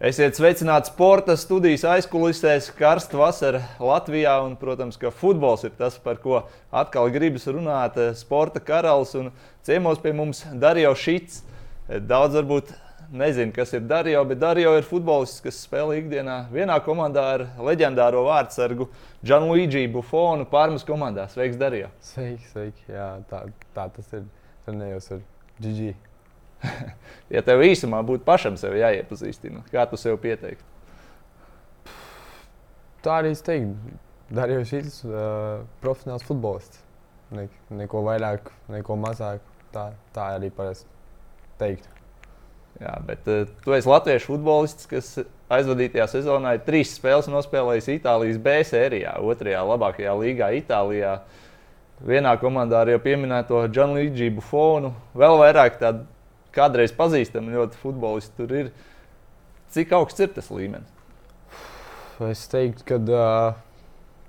Esiet sveicināti sporta studijas aizkulisēs, karsta vasara Latvijā. Un, protams, ka futbols ir tas, par ko atkal gribas runāt. Sporta karalis un ciemos pie mums Darijo Šits. Daudz varbūt nezinu, kas ir Darijo, bet Darijo ir futbolists, kas spēlē ikdienā vienā komandā ar leģendāro vārdsargu Gianluigi Buffonu Pārmas komandā. Sveiks, Darijo! Sveiki, sveiki! Jā, tā, tā tas ir. Trenējos ar Gigi. ja tev īsumā būtu pašam sevi jāiepazīstina, kā tu sev pieteiktu? Tā arī es teiktu. Darīju šīs uh, profesionāls futbolists. Ne, neko vairāk, neko mazāk. Tā, tā arī parasti teikt. Jā, bet uh, tu esi latviešu futbolists, kas aizvadītajā sezonā ir trīs spēles nospēlējis Itālijas B sērijā, otrajā labākajā līgā Itālijā. Vienā komandā ar jau pieminēto Gianluigi Buffonu, vēl vairāk tādu kādreiz pazīstami ļoti futbolisti tur ir. Cik augsts ir tas līmenis? Es teiktu, ka uh,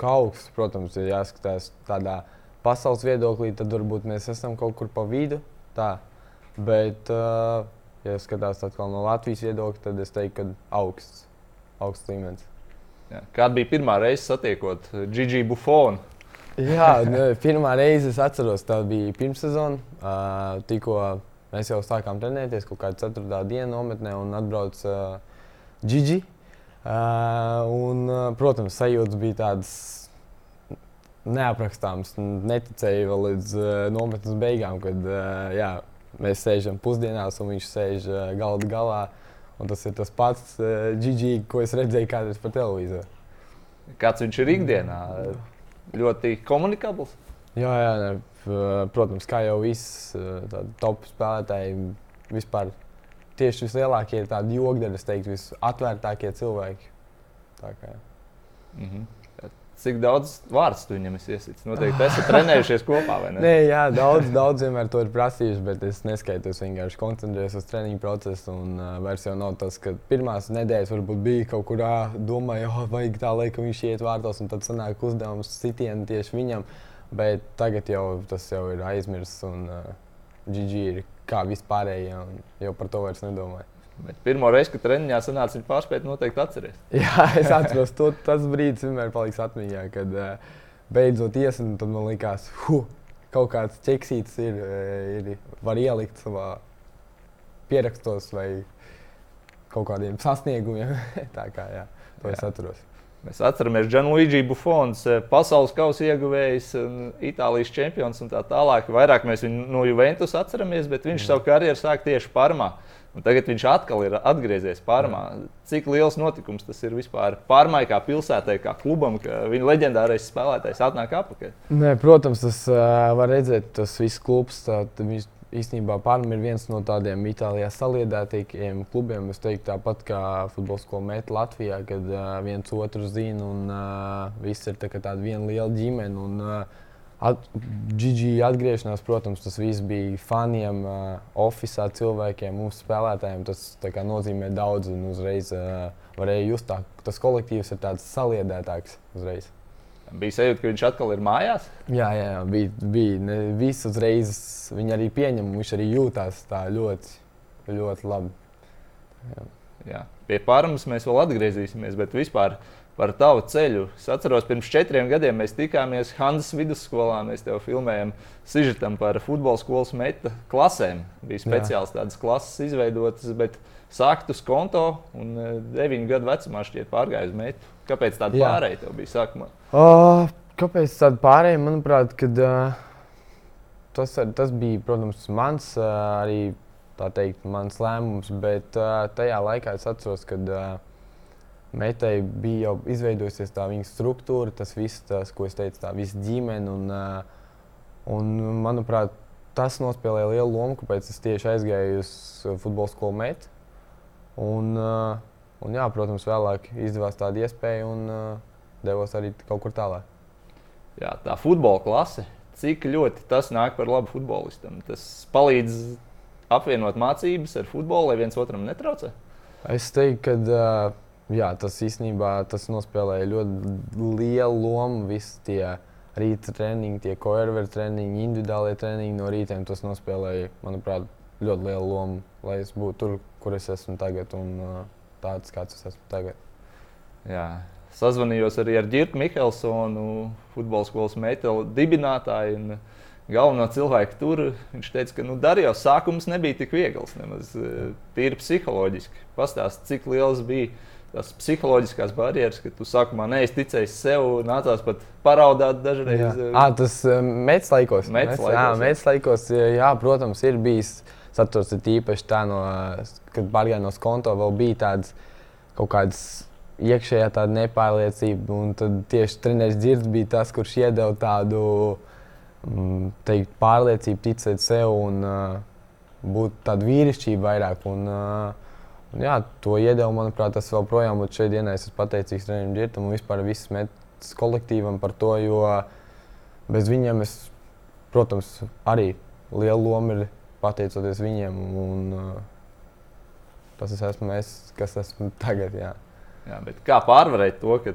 augsts, protams, ir jāskatās tādā pasaules viedoklī, tad varbūt mēs esam kaut kur pa vidu. Tā. Bet, uh, ja skatās no Latvijas viedokļa, tad es teiktu, ka augsts, augsts līmenis. Jā. Kāda bija pirmā reize satiekot Gigi Buffonu? Jā, ne, pirmā reize es atceros, tā bija pirmssezona. Uh, tikko Mēs jau sākām trenēties kaut kādā 4. dienā nometnē un atbrauc uh, Gigi. Uh, un, uh, protams, sajūtas bija tādas neaprakstāmas. Neticēju vēl līdz uh, nometnes beigām, kad uh, jā, mēs sēžam pusdienās un viņš sēž uh, galda galā. Un tas ir tas pats uh, Gigi, ko es redzēju kādreiz pa televizoru. Kāds viņš ir ikdienā? Ļoti komunikabls. Jā, jā, ne, protams, kā jau viss top spēlētāji, vispār tieši vislielākie tādi jogdari, es teiktu, visatvērtākie cilvēki. Tā kā, mm -hmm. Cik daudz vārdu tu viņam esi iesits? Noteikti esat trenējušies kopā, vai ne? Nē, jā, daudz, daudz vienmēr to ir prasījuši, bet es neskaitu, es vienkārši koncentrējos uz treniņu procesu. Un uh, vairs jau nav tas, ka pirmās nedēļas varbūt bija kaut kur, domāju, oh, vajag tā, lai viņš iet vārtos, un tad sanāk uzdevums sitienu tieši viņam. Uh, Bet tagad jau tas jau ir aizmirsts, un uh, GG ir kā vispārējie, un jau par to vairs nedomāju. Bet pirmo reizi, kad treniņā sanāca viņa pārspēt, noteikti atceries. Jā, es atceros, to, tas brīdis vienmēr paliks atmiņā, kad uh, beidzot iesnu, tad man likās, huh, kaut kāds ķeksītis ir, uh, ir, var ielikt savā pierakstos vai kaut kādiem sasniegumiem. Tā kā jā, to jā. es atceros. Mēs atceramies Gianluigi Buffons, eh, pasaules kausa ieguvējs, Itālijas čempions un tā tālāk. Vairāk mēs viņu no Juventus atceramies, bet viņš mm. savu karjeru sāk tieši Parmā. Un tagad viņš atkal ir atgriezies Parmā. Mm. Cik liels notikums tas ir vispār Parmai, kā pilsētai, kā klubam, ka viņa leģendārais spēlētājs atnāk atpakaļ? Nē, protams, tas uh, var redzēt, tas viss klubs. Tā, viņš īstenībā Parma ir viens no tādiem Itālijā saliedētākiem klubiem. Es teiktu, tāpat kā futbola skola Mēta Latvijā, kad uh, viens otru zina un uh, viss ir tā tāda viena liela ģimene. Un, uh, at, Gigi atgriešanās, protams, tas viss bija faniem, uh, oficiāliem cilvēkiem, mūsu spēlētājiem. Tas kā, nozīmē daudz un uzreiz uh, varēja just, ka tas kolektīvs ir tāds saliedētāks uzreiz. Bija sajūta, ka viņš atkal ir mājās. Jā, jā, jā bija. bija. Viss uzreiz viņa arī pieņem, viņš arī jūtās tā ļoti, ļoti labi. Jā. Jā. Pie pārmas mēs vēl atgriezīsimies, bet vispār par tavu ceļu. Es atceros, pirms četriem gadiem mēs tikāmies Hanzas vidusskolā. Mēs tev filmējām sižetam par futbola skolas meta klasēm. Bija speciāls tādas klases izveidotas, bet sākt uz konto un eh, deviņu gadu vecumā šķiet pārgājis metu. Kāpēc tāda pārējai tev bija sākumā? Uh, kāpēc tāda pārējai? Manuprāt, kad, uh, tas, tas bija, protams, mans uh, arī teikt, mans lēmums, bet uh, tajā laikā es atceros, ka uh, Metai bija jau izveidojusies tā viņa struktūra, tas viss, tas, ko es teicu, tā visa ģimene. Un, uh, un, manuprāt, tas nospēlēja lielu lomu, kāpēc es tieši aizgāju uz futbola skolu Metu. Un, uh, Un, jā, protams, vēlāk izdevās tāda iespēja un uh, devos arī kaut kur tālāk. Jā, tā futbola klase, cik ļoti tas nāk par labu futbolistam. Tas palīdz apvienot mācības ar futbolu, lai viens otram netraucē. Es teiktu, ka uh, jā, tas īstenībā tas nospēlēja ļoti lielu lomu. Visi tie rīta treniņi, tie koerveru treniņi, individuālie treniņi no rītiem, tas nospēlēja, manuprāt, ļoti lielu lomu, lai es būtu tur, kur es esmu tagad. Un, uh, tāds, kāds es esmu tagad. Jā. Sazvanījos arī ar Girku Mihelsonu, futbola skolas metālu dibinātāju. Galveno cilvēku tur viņš teica, ka nu, Darījos sākums nebija tik viegls, nemaz eh, tīri psiholoģiski. Pastāst, cik liels bija tās psiholoģiskās barjeras, ka tu sākumā neizticēji sev, nācās pat paraudāt dažreiz. Jā, à, tas mēģinājums laikos. Mēģinājums laikos, jā, jā, protams, ir bijis. Saturs ir īpaši tā, no, kad pārgāja no skonto, vēl bija tāds kaut kāds iekšējā tāda nepārliecība. Un tad tieši treneris Dzirds bija tas, kurš iedeva tādu mm, teikt, pārliecību, ticēt sev un uh, būt tādu vīrišķību vairāk. Un, uh, Un, jā, to iedevu, manuprāt, tas vēl projām, bet šeit dienā es esmu pateicīgs trenerim Girtam un vispār visam metas kolektīvam par to, jo bez viņiem es, protams, arī lielu lomu ir pateicoties viņiem. Un, uh, tas es esmu es, kas esmu tagad. Jā. Jā, kā pārvarēt to, ka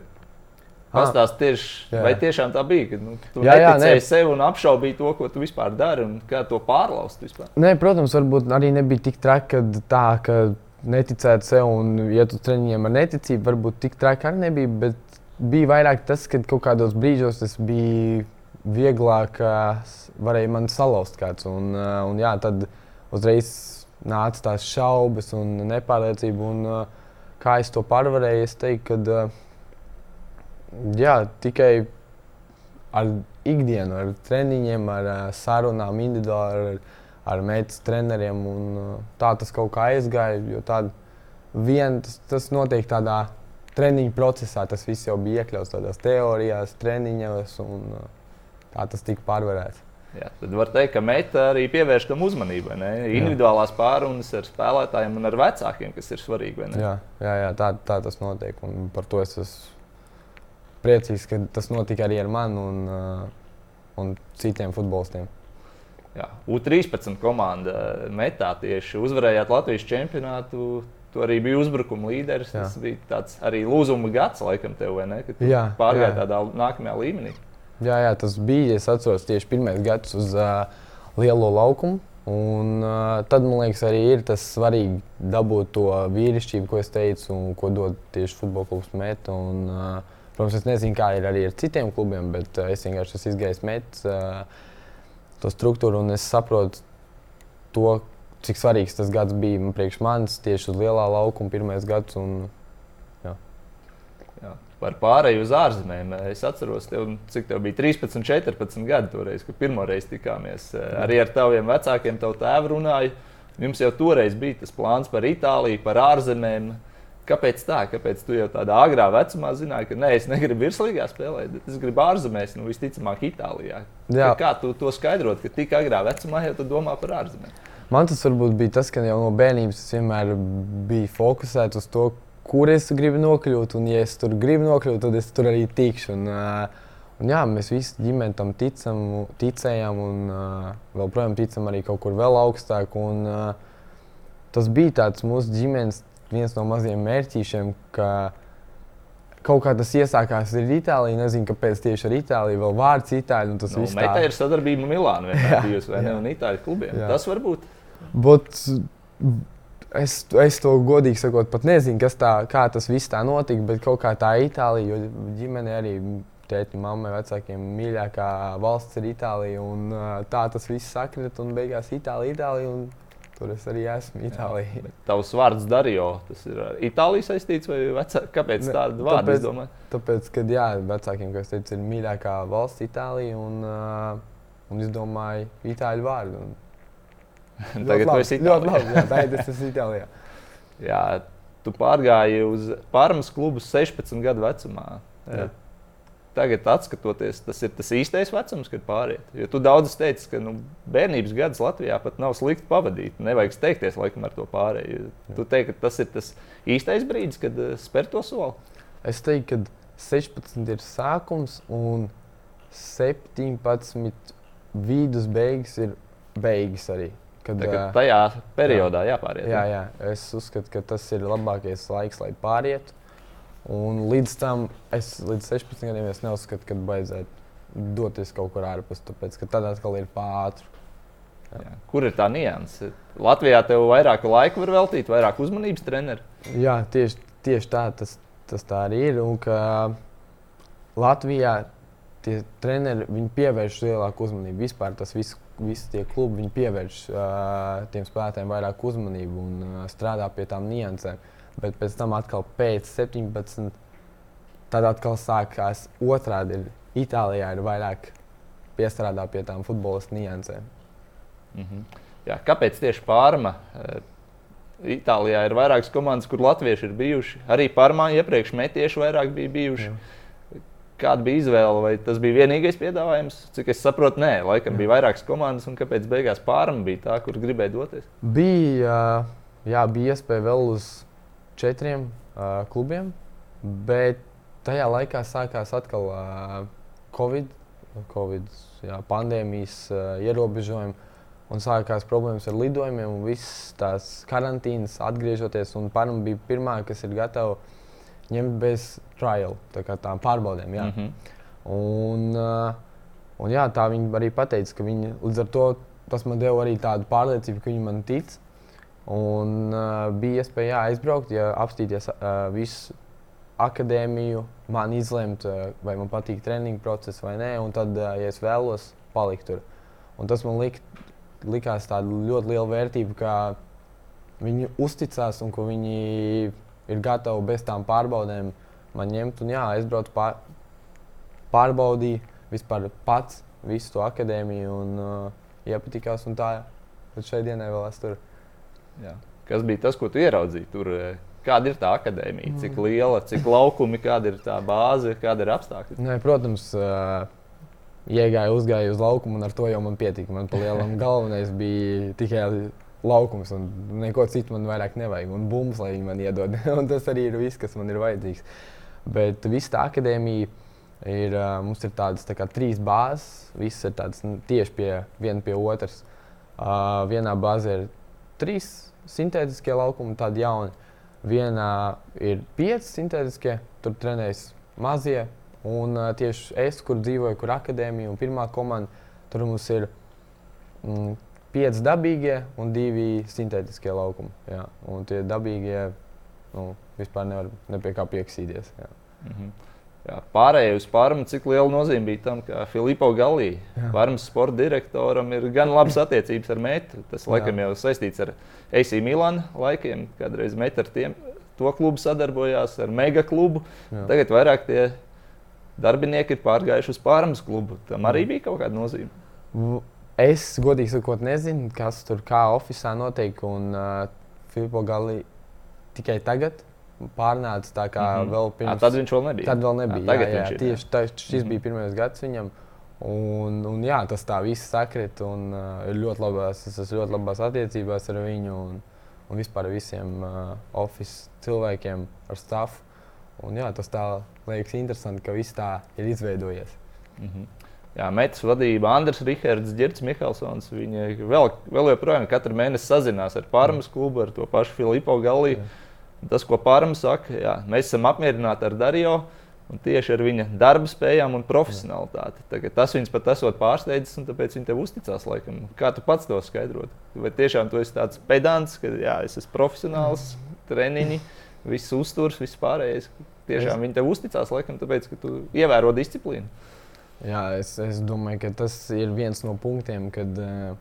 Pastāstiet tieši, jā. vai tiešām tā bija, ka nu, tu jā, jā, neticēji ne. sev un apšaubīji to, ko tu vispār dari un kā to pārlaust. Vispār. Nē, protams, varbūt arī nebija tik traki, ka tā, ka neticēt sev un iet uz treniņiem ar neticību, varbūt tik traki arī nebija. Bet bija vairāk tas, ka kaut kādos brīžos tas bija vieglāk, varēja man salauzt kāds. Un, un jā, tad uzreiz nāca tās šaubas un nepārliecība. Un, kā es to pārvarēju, es teiktu, ka jā, tikai ar ikdienu, ar treniņiem, ar sarunām individuāli. Ar, ar meitas treneriem. Un, uh, tā tas kaut kā aizgāja. Jo tād, vien, tas, tas notiek tādā treniņu procesā. Tas viss jau bija iekļauts tādās teorijās, treniņos, un uh, tā tas tika pārvarēts. Jā, tad var teikt, ka meita arī pievērš tam uzmanību. Individuālās pārunas ar spēlētājiem un ar vecākiem, kas ir svarīgi. Jā, jā, jā tā, tā tas notiek. Un par to es esmu priecīgs, ka tas notika arī ar mani un, uh, un citiem futbolistiem. Jā, U13 komanda metā tieši uzvarējāt Latvijas čempionātu. Tu arī biji uzbrukuma līderis. Jā. Tas bija tāds arī lūzuma gads, laikam, tev, vai ne? Kad jā, pārgāji jā. tādā nākamajā līmenī. Jā, jā, tas bija. Es atceros tieši pirmais gads uz uh, lielo laukumu. Un, uh, tad man liekas, arī ir tas svarīgi dabūt to vīrišķību, ko es teicu, un ko dod tieši futbola klubs Meta. Un, uh, protams, es nezinu, kā ir arī ar citiem klubiem, bet uh, es vienkārši esmu izgājis Mets. Uh, to struktūru, un es saprotu to, cik svarīgs tas gads bija man priekš manis tieši uz lielā laukuma pirmais gads. Un. Par pārēju uz ārzemēm. Es atceros, tev, cik tev bija 13, 14 gadi toreiz, kad pirmo reizi tikāmies. Arī ar taviem vecākiem, tavu tēvu runāju. Jums jau toreiz bija tas plāns par Itāliju, par ārzemēm. Kāpēc tā? Kāpēc tu jau tādā agrā vecumā zināji, ka nē, es negribu virslīgā spēlēt, es gribu ārzemēs, nu visticamāk, Itālijā. Jā. Kā tu to skaidrot, ka tik agrā vecumā jau tu domā par ārzemēm? Man tas varbūt bija tas, ka jau no bērnības es vienmēr biju fokusēts uz to, kur es gribu nokļūt. Un, ja es tur gribu nokļūt, tad es tur arī tikšu. Un, un, jā, mēs visi ģimeni tam ticam, ticējām un vēl projām ticam arī kaut kur vēl augstāk. Un, tas bija tāds mūsu ģimenes viens no maziem mērķīšiem, ka kaut kā tas iesākās ar Itāliju. Nezinu, kāpēc tieši ar Itāliju vēl vārds Itāļu. Tas nu, tā ir sadarbība bijusi vai ne un Itāļu klubiem. Jā. Tas var būt. But, es, es to godīgi sakot, pat nezinu, tā, kā tas viss tā notika, bet kaut kā tā Itālija, jo ģimene arī. Tēti, mammai, vecākiem mīļākā valsts ir Itālija. Un, tā tas viss sakrit, un beigās Itālija, Itālija. Un Tur es arī esmu Itālijā. Tavs vārds Darijo, tas ir ar Itāliju saistīts vai vecā, kāpēc tāda vārda izdomāta? Tāpēc, ka jā, vecākiem, kā es teicu, ir mīļākā valsts Itālija un, un izdomāju Itāļu vārdu. Un... Tagad tu esi Itālijā. Ļoti labi, jā, tagad es esmu Itālijā. jā, tu pārgāji uz Parmas klubu 16 gadu vecumā. Jā tagad, skatoties, tas ir tas īstais vecums, kad pāriet. Jo tu daudz teici, ka nu, bērnības gadus Latvijā pat nav slikti pavadīt. Nevajag steigties laikam ar to pārēju. Tu teiksi, ka tas ir tas īstais brīdis, kad uh, spēr to soli. Es teiktu, ka 16 ir sākums un 17 vidus beigas ir beigas arī. Kad, Tā, tajā periodā jā, jāpāriet. Jā, jā, es uzskatu, ka tas ir labākais laiks, lai pārietu. Un līdz tam es līdz 16 gadiem neuzskatu, ka vajadzētu doties kaut kur ārpus, tāpēc ka tad atkal ir pāri. Kur ir tā nianses? Latvijā tev vairāk laika var veltīt, vairāk uzmanības treneri? Jā, tieši, tieši tā tas, tas tā arī ir. Un, Latvijā tie treneri pievērš lielāku uzmanību. Vispār tas viss, visi tie klubi pievērš uh, tiem spēlētājiem vairāk uzmanību un uh, strādā pie tām niansēm. Bet pēc tam atkal pēc 17. Tad atkal sākās otrādi. Ir, Itālijā ir vairāk piestrādā pie tām futbolistu niansēm. Mm -hmm. Jā, kāpēc tieši Pārma? Itālijā ir vairākas komandas, kur latvieši ir bijuši. Arī Pārmā iepriekš metieši vairāk bija bijuši. Jā. Kāda bija izvēle? Vai tas bija vienīgais piedāvājums? Cik es saprotu, nē, laikam jā. bija vairākas komandas, un kāpēc beigās Pārma bija tā, kur gribēja doties? Bija, jā, bija iespēja vēl uz četriem uh, klubiem, bet tajā laikā sākās atkal uh, Covid, COVID jā, pandēmijas uh, ierobežojumi. Un sākās problēmas ar lidojumiem, un visas tās karantīnas atgriežoties. Parma bija pirmā, kas ir gatava ņemt bez trial, tā kā tām pārbaudēm. Jā. Mm -hmm. un, uh, un jā, tā viņi arī pateica, ka viņi līdz ar to tas man deva arī tādu pārliecību, ka viņi man tic. Un uh, bija iespēja jā, aizbraukt, ja apstīties uh, visu akadēmiju, man izlemt, uh, vai man patīk treniņu process vai nē, un tad, uh, ja es vēlos, palikt tur. Un tas man lika likās tāda ļoti liela vērtība, ka viņi uzticās un ka viņi ir gatavi bez tām pārbaudēm man ņemt. Un, jā, es braucu pār, pārbaudīju vispār pats visu to akadēmiju un uh, iepatikās. Un tā līdz šai dienai vēl es tur. Jā. Kas bija tas, ko tu ieraudzīji tur? Kāda ir tā akadēmija? Cik liela, cik laukumi, kāda ir tā bāze, kāda ir apstākļi? Nē, protams, uh, iegāju, uzgāju uz laukumu, un ar to jau man pietika. Man palielam galvenais bija tikai laukums, un neko citu man vairāk nevajag. Un bumbas, lai viņi man iedod. tas arī ir viss, kas man ir vajadzīgs. Bet viss tā akadēmija ir, mums ir tādas tā kā, trīs bāzes. Visas ir tādas nu, tieši pie viena pie otras. Uh, vienā bāzē ir trīs sintētiskie laukumi, tādi jauni. Vienā ir pieci sintētiskie, tur trenējas mazie Un uh, tieši es, kur dzīvoju, kur akadēmija un pirmā komanda, tur mums ir mm, pieci dabīgie un divi sintētiskie laukumi. Jā. Un tie dabīgie nu, vispār nevar ne pie kā pieksīties. Jā. Mm -hmm. Jā, pārējai uz pārmu, cik liela nozīme bija tam, ka Filipo Galī, pārmas sporta direktoram, ir gan labas attiecības ar Metu. Tas laikam jau saistīts ar AC Milanu laikiem, kādreiz Metu ar tiem, to klubu sadarbojās ar Mega klubu. Jā. Tagad vairāk tie darbinieki ir pārgājuši uz pārmas klubu. Tam arī bija kaut kāda nozīme. Es godīgi sakot, nezinu, kas tur kā oficiālā notiek. Un uh, Filipa Gali tikai tagad pārnāca tā kā mm -hmm. vēl pirms. À, tad viņš vēl nebija. Tad vēl nebija. À, tagad jā, jā, ir, tieši tā, šis mm -hmm. bija pirmais gads viņam. Un, un jā, tas tā viss sakrit un uh, ļoti labās, es esmu ļoti labās attiecībās ar viņu un, un vispār ar visiem uh, oficiāliem cilvēkiem, ar stafu. Un, jā, tas tā liekas interesanti, ka viss tā ir izveidojies. Mm -hmm. Jā, metas vadība Andris Rihards, Girts Mihelsons. Viņi vēl, vēl joprojām katru mēnesi sazinās ar Pārmas klubu, ar to pašu Filipu Galiju. Tas, ko Pārmas saka, jā, mēs esam apmierināti ar Darīju. Un tieši ar viņa darba spējām un profesionalitāti. Tagad tas viņus pat esot pārsteidzis, un tāpēc viņi tev uzticās. Laikam. Kā tu pats to skaidrot? Vai tiešām tu esi tāds pedants, ka jā, es esmu profesionāls, treniņš viss uzturs, viss pārējais. Tiešām viņi tev uzticās, laikam, tāpēc, ka tu ievēro disciplīnu. Jā, es, es domāju, ka tas ir viens no punktiem, kad uh,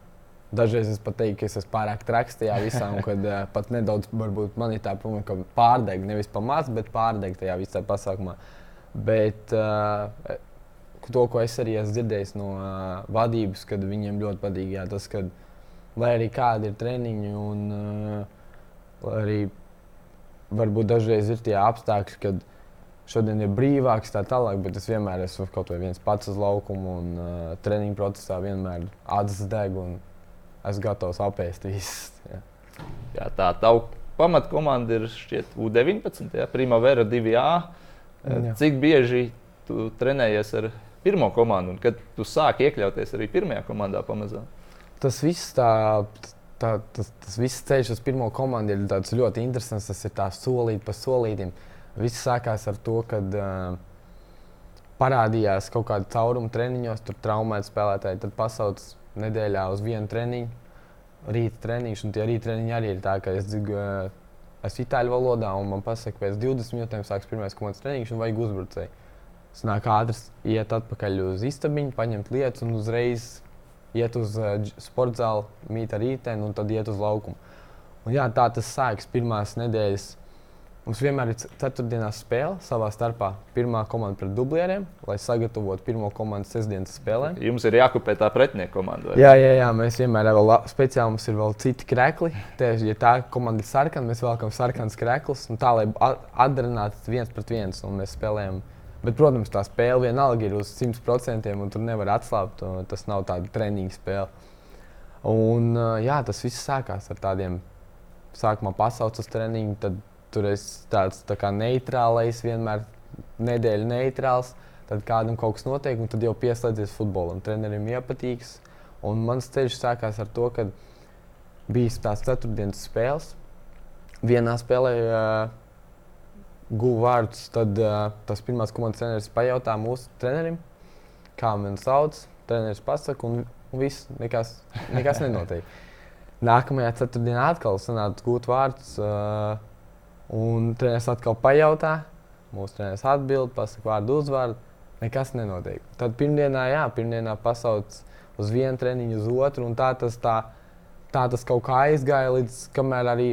dažreiz es pat teiktu, ka es esmu pārāk traks tajā visā, un kad uh, pat nedaudz varbūt man ir tā pamata, ka pārdeg nevis pamāc, bet pārdeg tajā visā pasākumā. Bet uh, to, ko es arī esmu dzirdējis no uh, vadības, kad viņiem ļoti patīk, jā, tas, ka lai arī kādi ir treniņi un uh, arī varbūt dažreiz ir tie apstākļi, kad šodien ir brīvāks, tā tālāk, bet es vienmēr esmu kaut vai viens pats uz laukumu un uh, treniņu procesā vienmēr acis deg un esmu gatavs apēst visu. Jā. jā, tā tava pamatkomanda ir šķiet U19, ja? Primavera 2A. Jā. Cik bieži tu trenējies ar pirmo komandu un kad tu sāki iekļauties arī pirmajā komandā pamazām? Tas viss tā tā, tas, tas viss ceļš uz pirmo komandu ir ļoti interesants. Tas ir tā solīt pa solītam. Viss sākās ar to, ka uh, parādījās kaut kāda cauruma treniņos, tur traumēti spēlētāji. Tad pasauc nedēļā uz vienu treniņu, rīta treniņš. Un tie rīta treniņi arī ir tā, ka es dzirdēju, esmu itāļu valodā, un man pasaka, pēc 20 minūtēm sāks pirmais komandas treniņš, un vajag uzbrucēju. Es nāku ātri iet atpakaļ uz istabiņu, paņemt lietas un uzreiz iet uz uh, sporta zāli, mīt ar rītdienu un tad iet uz laukumu. Un, jā, tā tas sākas pirmās nedēļas. Mums vienmēr ir ceturtdienās spēle savā starpā. Pirmā komanda pret dublieriem, lai sagatavotu pirmo komandas sestdienas spēlēm. Jums ir jākopē tā pretinieka komanda. Jā, jā, jā, mēs vienmēr vēl speciāli mums ir vēl citi krekli. Tieši, ja tā komanda ir sarkana, mēs velkam sarkanas kreklus, tā lai atdarinātu viens pret viens un mēs spēlējam. Bet, protams, tā spēle vienalga ir uz 100% un tur nevar atslābt. Tas nav tāds treniņu spēle. Un, jā, tas viss sākās ar tādiem sākumā pasaules treniņiem, tad tur es tāds tā kā neitrālais, vienmēr nedēļa neitrāls. Tad kādam kaut kas notiek, un tad jau pieslēdzies futbolam. Trenerim iepatīks. Un mans ceļš sākās ar to, ka bija tās ceturtdienas spēles. Vienā spēlē uh, guva vārdus, tad uh, tas pirmās komandas treneris pajautā mūsu trenerim, kā man sauc. Treneris pasaka, un, un viss nekas, nekas nenotiek. Nākamajā ceturtdienā atkal sanāca gūt vārdus. Uh, un treneris atkal pajautā, mūsu treneris atbild, pasakā vārdu uzvārdu. Nekas nenotiek. Tad pirmdienā, jā, pirmdienā pasauc uz vienu treniņu, uz otru. Tā tas, tā, tā tas kaut kā aizgāja līdz kamēr arī,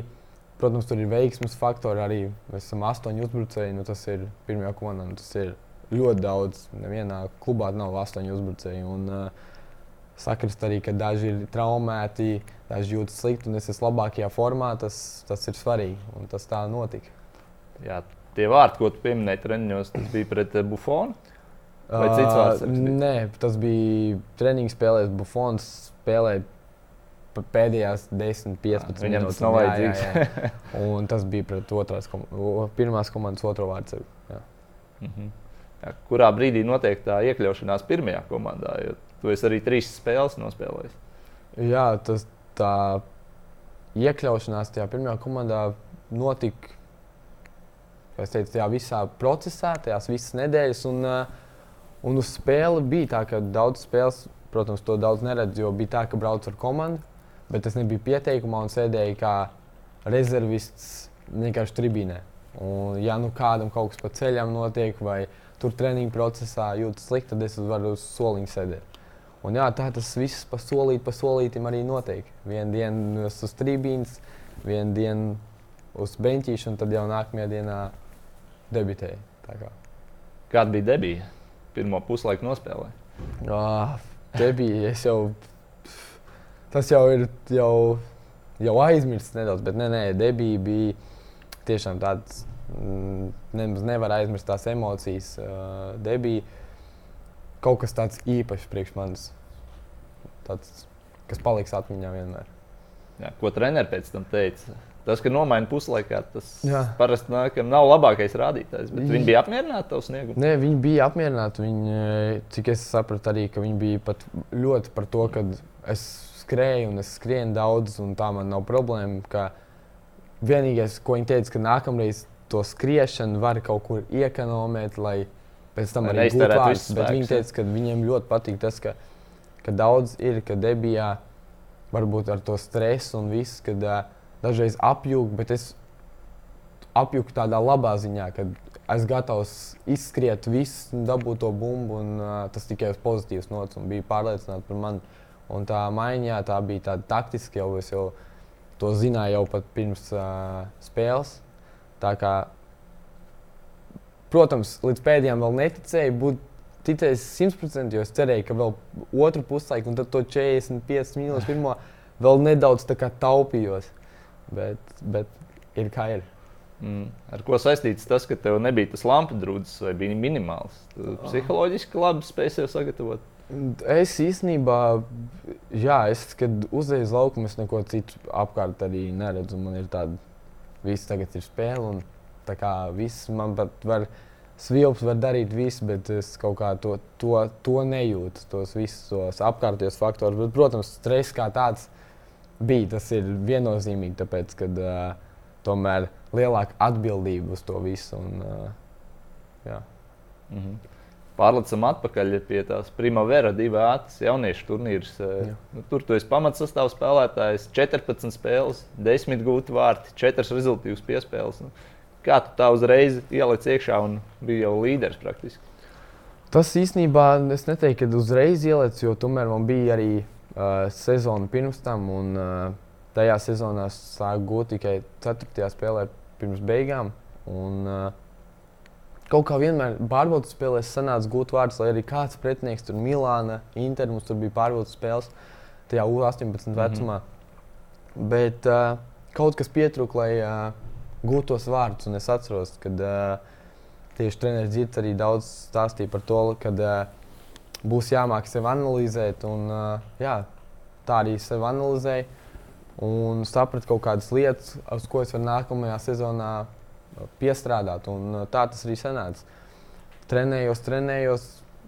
protams, tur ir veiksmes faktori. Arī mēs esam astoņi uzbrucēji. Nu, tas ir pirmajā komandā. Nu, tas ir ļoti daudz. Nevienā klubā nav astoņi uzbrucēji. Un, uh, sakrist arī, ka daži ir traumēti, daži jūtas slikti, un es esmu labākajā formā. Tas, tas ir svarīgi, un tas tā notika. Jā, tie vārdi, ko tu pieminēji treniņos, tas bija pret eh, Bufonu. Vai cits vārds? Uh, nē, tas bija treniņš spēlēs. Bufons spēlēja pēdējās 10, 15 Viņam minūtes. tas nav vajadzīgs. Un tas bija pret otrās, kom pirmās komandas otro vārdu. Mm -hmm. jā, kurā brīdī notiek tā iekļaušanās pirmajā komandā? Jo Tu esi arī trīs spēles nospēlējis. Jā, tas tā iekļaušanās tajā pirmajā komandā notika. Es teicu, tajā visā procesā, tajās visas nedēļas. Un, uh, un uz spēli bija tā, ka daudz spēles, protams, to daudz neredzu, jo bija tā, ka braucu ar komandu, bet es nebiju pieteikumā un sēdēju kā rezervists vienkārši tribīnē. Un, ja nu kādam kaut kas pa ceļam notiek, vai tur treniņu procesā jūtas slikti, tad es varu uz soliņa sēdēt. Un jā, tā tas viss pa solīt, pa solītam arī notiek. Vienu dienu uz trījus, vienu dienu uz beņķīšu, un tad jau nākamajā dienā debitēju. Kā. Kāda bija debija? Pirmā puslaika nospēlē. Ah, debija, es jau. Tas jau ir jau, jau aizmirsts nedaudz, bet nē, nē, debija bija tiešām tāds. Mm, nemaz nevar aizmirst tās emocijas. Uh, debija kaut kas tāds īpašs priekš manis. Tāds, kas paliks atmiņā vienmēr. Jā, ko treneris pēc tam teica? Tas, ka nomaina puslaikā, tas Jā. parasti nāk, nav labākais rādītājs. Bet viņi bija apmierināti ar tavu sniegumu. Nē, viņi bija apmierināti. Viņi, cik es sapratu, arī viņi bija pat ļoti par to, ka es skrēju un es skrienu daudz, un tā man nav problēma. Vienīgais, ko viņi teica, ka nākamreiz to skriešanu var kaut kur iekonomēt, lai pēc tam arī gūtu vārdus. Bet viņi teica, ka viņiem ļoti patīk tas, ka, ka daudz ir, ka debijā varbūt ar to stresu un viss, kad uh, dažreiz apjūg, bet es apjūgu tādā labā ziņā, kad es gatavs izskriet visu, dabūt to bumbu, un uh, tas tikai uz pozitīvas nots, un bija pārliecināti par mani. Un tā maiņā tā bija tāda taktiska, jau es jau to zināju jau pat pirms uh, spēles. Tā kā Protams, līdz pēdējiem vēl neticēju, būt ticējis 100%, jo es cerēju, ka vēl otru puslaiku, un tad to 45 minūtes pirmo vēl nedaudz taupījos. Bet, bet ir kā ir. Mm. Ar ko saistīts tas, ka tev nebija tas lampu drūzis vai bija minimāls? Tu psiholoģiski labi spēj sev sagatavot. Es īstenībā, jā, es, kad uzēju uz laukumu, es neko citu apkārt arī neredzu. Man ir tāda, viss tagad ir spēle. Un Tā kā viss man pat var, svilps var darīt visu, bet es kaut kā to, to, to nejūtu, tos visus tos apkārtējos faktorus. Bet, protams, stress kā tāds bija, tas ir viennozīmīgi, tāpēc, ka uh, tomēr lielāka atbildība uz to visu. Un, uh, jā. mm -hmm. pārlecam atpakaļ pie tās Primavera divu ātras jauniešu turnīrus. Jā. Nu, tur tu esi pamatsastāvs spēlētājs, 14 spēles, 10 gūti vārti, 4 rezultātus piespēles. Nu, kā tu tā uzreiz ieliec iekšā un bija jau līderis praktiski? Tas īstenībā es neteiktu, ka uzreiz ieliec, jo tomēr man bija arī uh, sezona pirms tam. Un, uh, tajā sezonā sāku gūt tikai 4. spēlē pirms beigām. Un, uh, kaut kā vienmēr pārbaudas spēlēs sanāca gūt vārdus, lai arī kāds pretinieks tur Milāna, Inter, mums tur bija pārbaudas spēles tajā U18 mm -hmm. vecumā. Bet uh, kaut kas pietrūka, lai uh, gūtu tos vārdus. Un es atceros, ka uh, tieši treneris Dzirds arī daudz stāstīja par to, ka uh, būs jāmāk sevi analizēt. Un, uh, jā, tā arī sevi analizēja. Un sapratu kaut kādas lietas, uz ko es varu nākamajā sezonā piestrādāt. Un tā tas arī sanāca. Trenējos, trenējos,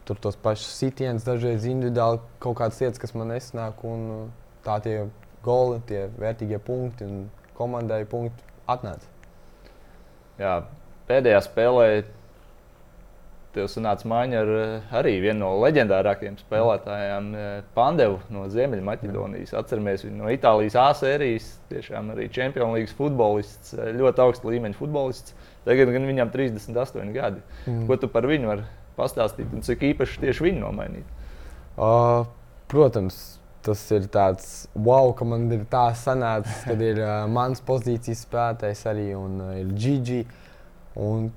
tur tos pašus sitienus, dažreiz individuāli kaut kādas lietas, kas man nesnāk. Un tā tie goli, tie vērtīgie punkti un komandai punkti atnāca. Jā, pēdējā spēlē tev sanāca maiņa ar eh, arī vienu no leģendārākajiem spēlētājiem, eh, Pandevu no Ziemeļmaķedonijas. Atceramies viņu no Itālijas A sērijas, tiešām arī Champions League futbolists, eh, ļoti augsta līmeņa futbolists. Tagad gan viņam 38 gadi. Mm. Ko tu par viņu vari pastāstīt un cik īpaši tieši viņu nomainīt? Uh, protams, tas ir tāds wow, ka man ir tā sanācis, kad ir uh, mans pozīcijas spēlētājs arī un uh, ir Gigi. Un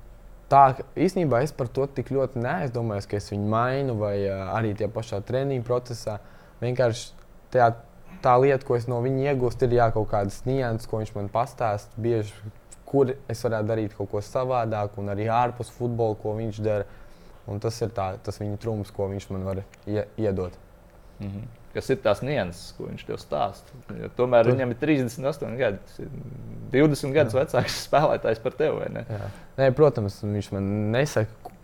tā īstenībā es par to tik ļoti neaizdomājos, ka es viņu mainu vai uh, arī tie pašā treniņa procesā. Vienkārši tajā, tā lieta, ko es no viņa iegūstu, ir jā, kaut kādas nianses, ko viņš man pastāsta. Bieži, kur es varētu darīt kaut ko savādāk, un arī ārpus futbola, ko viņš dara. Un tas ir tā, tas viņa trumps, ko viņš man var ie, iedot. Mm -hmm kas ir tās nianses, ko viņš tev stāsta. Jo tomēr Tur... viņam ir 38 gadi. Tas ir 20 gadus Jā. vecāks spēlētājs par tevi. Nē, protams, viņš man nesaka,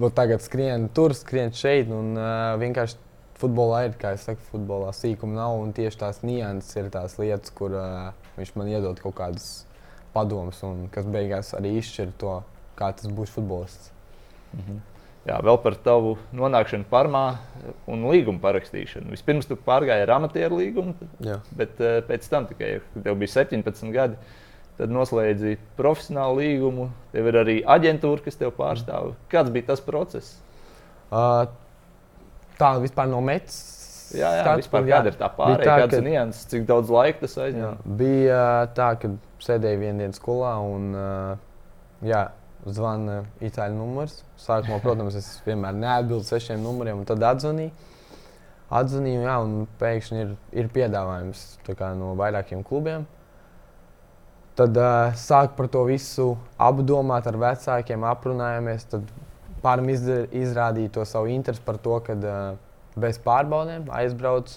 ka tagad skrien tur, skrien šeit. Un, uh, vienkārši futbolā ir, kā jau teicu, futbolā sīkuma nav. Un tieši tās nianses ir tās lietas, kur uh, viņš man iedod kaut kādas padomus, un kas beigās arī izšķir to, kā tas būs futbolists. Mhm. Jā, vēl par tavu nonākšanu Parmā un līgumu parakstīšanu. Vispirms tu pārgāji ar amatieru līgumu, Jā. bet uh, pēc tam tikai, kad tev bija 17 gadi, tad noslēdzi profesionālu līgumu. Tev ir arī aģentūra, kas tev pārstāv. Kāds bija tas process? Uh, tā vispār no metas. Jā, jā skats, vispār, jā. kāda ir tā pārējā, tā, kādas ka... nianses, cik daudz laika tas aizņem? Jā, bija tā, ka sēdēju vienā dienā skolā un uh, jā, zvana itāļu numurs. Sākumā, protams, es vienmēr neatbildu sešiem numuriem, un tad atzvanīju. Atzvanīju, jā, un pēkšņi ir, ir piedāvājums kā, no vairākiem klubiem. Tad uh, sāk par to visu apdomāt ar vecākiem, aprunājāmies. Tad pārim izrādīja to savu interesi par to, ka uh, bez pārbaudēm aizbrauc,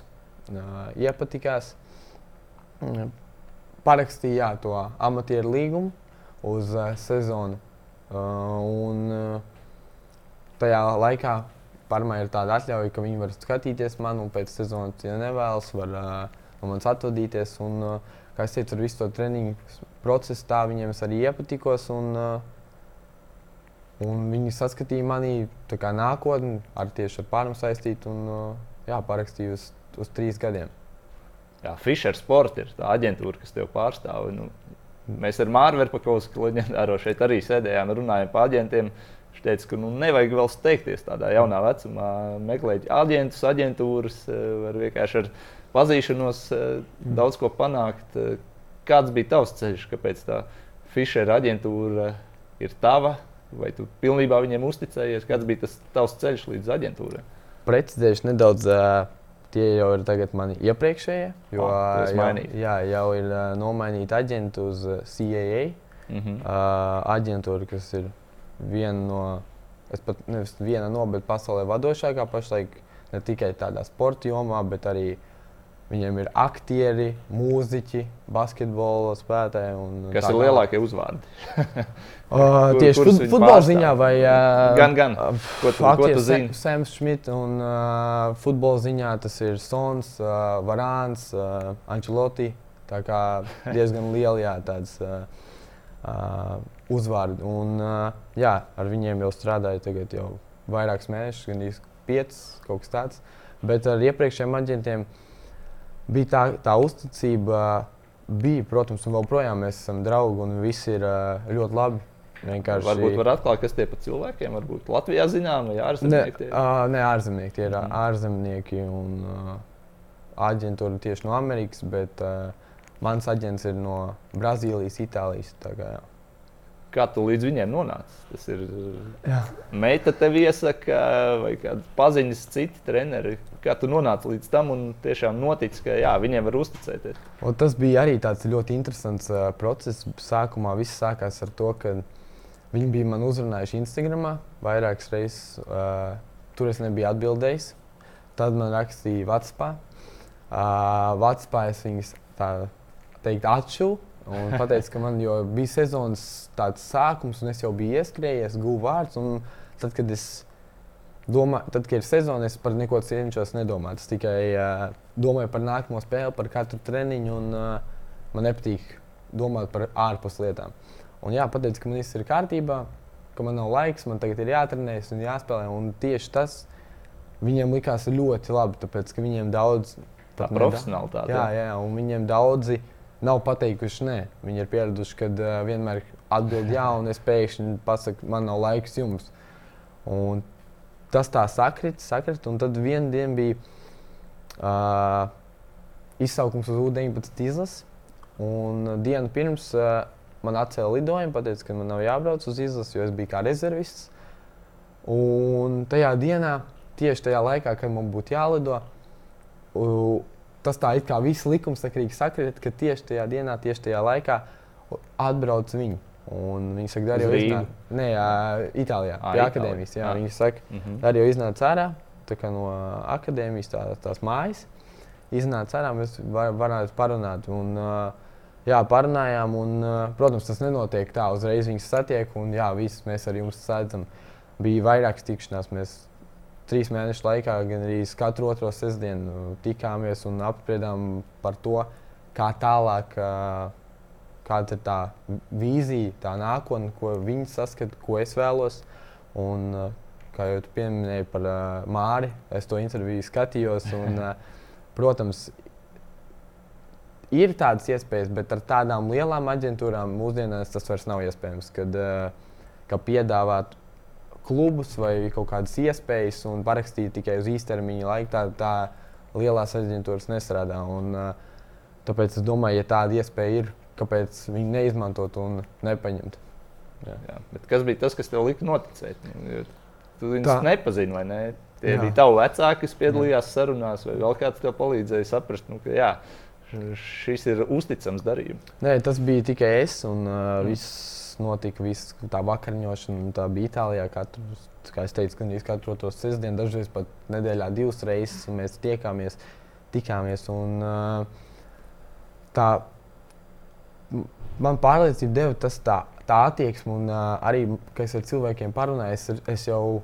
uh, iepatikās. Parakstīja jā, to amatieru līgumu uz uh, sezonu un uh, tajā laikā Parmā ir tāda atļauja, ka viņi var skatīties mani un pēc sezonas, ja nevēlas, var uh, no manis atvadīties. Un, uh, kā es teicu, ar visu to treniņu procesu tā viņiem arī iepatikos. Un, uh, un viņi saskatīja mani kā nākotni, ar tieši ar pārmu saistītu un uh, jā, parakstīju uz, uz trīs gadiem. Jā, Fischer Sport ir tā aģentūra, kas tev pārstāv. Nu, Mēs ar Mārtu Verpakovsku leģendāro šeit arī sēdējām, runājām par aģentiem. Viņš teica, ka nu, nevajag vēl steigties tādā jaunā vecumā, meklēt aģentus, aģentūras, eh, var vienkārši ar pazīšanos eh, daudz ko panākt. Eh, kāds bija tavs ceļš, kāpēc tā Fischera aģentūra ir tava, vai tu pilnībā viņiem uzticējies? Kāds bija tas tavs ceļš līdz aģentūrai? Precizēšu nedaudz. Uh Tie jau ir mani iepriekšējie. Jo, oh, jau, jā, jau ir uh, nomainīta aģenta uz CAA. Mm -hmm. uh, aģentūra, kas ir viena no, es pat nevis viena no, bet pasaulē vadošākā pašlaik ne tikai tādā sporta jomā, bet arī uh, Viņiem ir aktieri, mūziķi, basketbola spēlētāji. Kas ir lielākie uzvārdi? uh, tieši fut, futbola ziņā, vai uh, gan, gan. Ko tu, ko tu zini? Sams Šmits un uh, futbola ziņā tas ir Sons, uh, Varāns, uh, Ančeloti. Tā kā diezgan liela jā, tāds, uh, uh, uzvārdi. Un, uh, jā, ar viņiem jau strādāju tagad jau vairākus mēnešus, gan īsti piecus, kaut kas tāds. Bet ar iepriekšējiem aģentiem bija tā, tā uzticība. Bija, protams, un joprojām mēs esam draugi, un viss ir ļoti labi. Vienkārši... Varbūt var atklāt, kas tie par cilvēkiem varbūt Latvijā zinām, vai ārzemnieki? Ne, uh, ne ārzemnieki, tie ir mm. ārzemnieki un uh, aģentūra tieši no Amerikas, bet uh, mans aģents ir no Brazīlijas, Itālijas. Kā, jā. Kā tu līdz viņiem nonāci? Tas ir jā. meita tev iesaka, vai kāda paziņas, citi treneri. Kā tu nonāci līdz tam un tiešām notici, ka jā, viņiem var uzticēties? Un tas bija arī tāds ļoti interesants uh, process. Sākumā viss sākās ar to, ka Viņi bija man uzrunājuši Instagram vairākas reizes. Uh, tur es nebiju atbildējis. Tad man rakstīja Vatspā. Uh, Vatspā es viņus tā teikt atšuvu. Un pateicu, ka man bija sezonas tāds sākums, un es jau biju ieskrējies, guvu vārdus. Tad, kad es domāju, tad, kad ir sezona, es par neko cenšos nedomāt. Es tikai uh, domāju par nākamo spēli, par katru treniņu, un uh, man nepatīk domāt par ārpus lietām. Un jā, pateicu, ka man viss ir kārtībā, ka man nav laiks, man tagad ir jātrenējas un jāspēlē. Un tieši tas viņiem likās ļoti labi, tāpēc ka viņiem daudz. Tā profesionālitāte. Jā, jā, un viņiem daudzi nav pateikuši nē. Viņi ir pieraduši, ka uh, vienmēr atbild jā, un es pēkšņi pasaku, man nav laiks jums. Un tas tā sakrit, sakrit, un tad vienā dienā bija uh, izsaukums uz U-19 izlases. Un dienu pirms uh, man atcēla lidojumu, pateica, ka man nav jābrauc uz izlasi, jo es biju kā rezervists. Un tajā dienā, tieši tajā laikā, kad man būtu jālido, tas tā kā viss likumsakrīgi sakrīt, ka tieši tajā dienā, tieši tajā laikā atbrauc viņi. Un viņi saka, arī jau iznāca. Nē, jā, Itālijā, pie akadēmijas. Jā, jā. Viņi saka, mm -hmm. arī jau iznāca ārā no akadēmijas, tā, tās mājas. Iznāca ārā, mēs var, varētu parunāt. Un, jā, parunājām. Un, protams, tas nenotiek tā, uzreiz viņas satiek, un jā, viss mēs ar jums sēdzam. Bija vairākas tikšanās. Mēs trīs mēnešu laikā gan arī katru otro sestdienu tikāmies un apspriedām par to, kā tālāk, kāda ir tā vīzija, tā nākotne, ko viņi saskata, ko es vēlos. Un, kā jau pieminēji par Māri, es to interviju skatījos. Un, protams, ir tādas iespējas, bet ar tādām lielām aģentūrām mūsdienās tas vairs nav iespējams. Kad, ka piedāvāt klubus vai kaut kādas iespējas un parakstīt tikai uz īstermiņa laiku, tā, tā lielās aģentūras nestrādā. Un, tāpēc es domāju, ja tāda iespēja ir, kāpēc viņi neizmantot un nepaņemt. Jā. Jā, kas bija tas, kas tev lika noticēt? Nu, tu viņus nepazini, vai ne? Tie jā. bija tavi vecāki, kas piedalījās jā. sarunās, vai vēl kāds tev palīdzēja saprast, nu, ka jā, šis ir uzticams darījums. Nē, tas bija tikai es un uh, viss notika, viss tā vakariņošana. Tā bija Itālijā. Katru, kā es teicu, gan katru to sestdienu, dažreiz pat nedēļā divas reizes mēs tiekāmies. tikāmies un, tā, man pārliecība deva tas tā, tā attieksme, un arī, kad es ar cilvēkiem parunāju, es, es jau,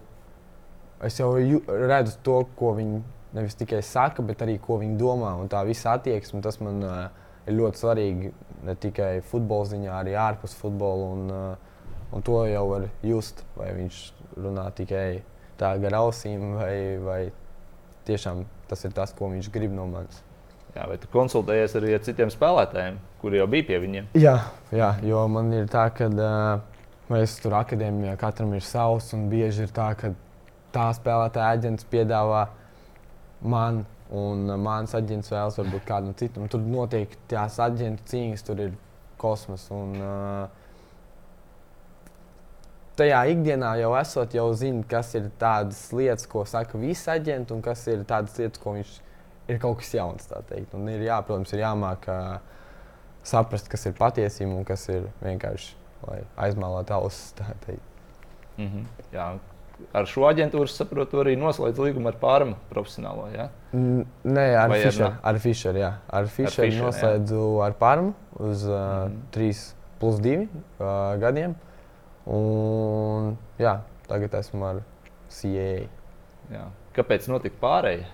es jau redzu to, ko viņi nevis tikai saka, bet arī ko viņi domā. Un tā visa attieksme, tas man ir ļoti svarīgi ne tikai futbola ziņā, arī ārpus futbola. Un, uh, un to jau var just, vai viņš runā tikai tā gar ausīm, vai, vai tiešām tas ir tas, ko viņš grib no manis. Jā, vai tu konsultējies arī ar citiem spēlētājiem, kuri jau bija pie viņiem? Jā, jā jo man ir tā, ka uh, mēs tur akadēmijā katram ir savs, un bieži ir tā, ka tā spēlētāja aģents piedāvā man un mans aģents vēlas varbūt kādam citam. Tur notiek tās aģentu cīņas, tur ir kosmos. Un, uh, tajā ikdienā jau esot, jau zina, kas ir tādas lietas, ko saka visi aģenti, un kas ir tādas lietas, ko viņš ir kaut kas jauns. Un ir, jā, protams, ir jāmāk uh, saprast, kas ir patiesība un kas ir vienkārši aizmālēt ausis. Mm -hmm. Jā, ar šo aģentūru saprotu, arī noslēdz līgumu ar pārmu profesionālo. Ja? Nē, ar Fisheru. Ar Fisheru, Fisher, noslēdzu jā. ar pārmu uz uh, mm. 3 plus 2 uh, gadiem. Un, jā, tagad esmu ar CAA. Jā. Kāpēc notika pārējai?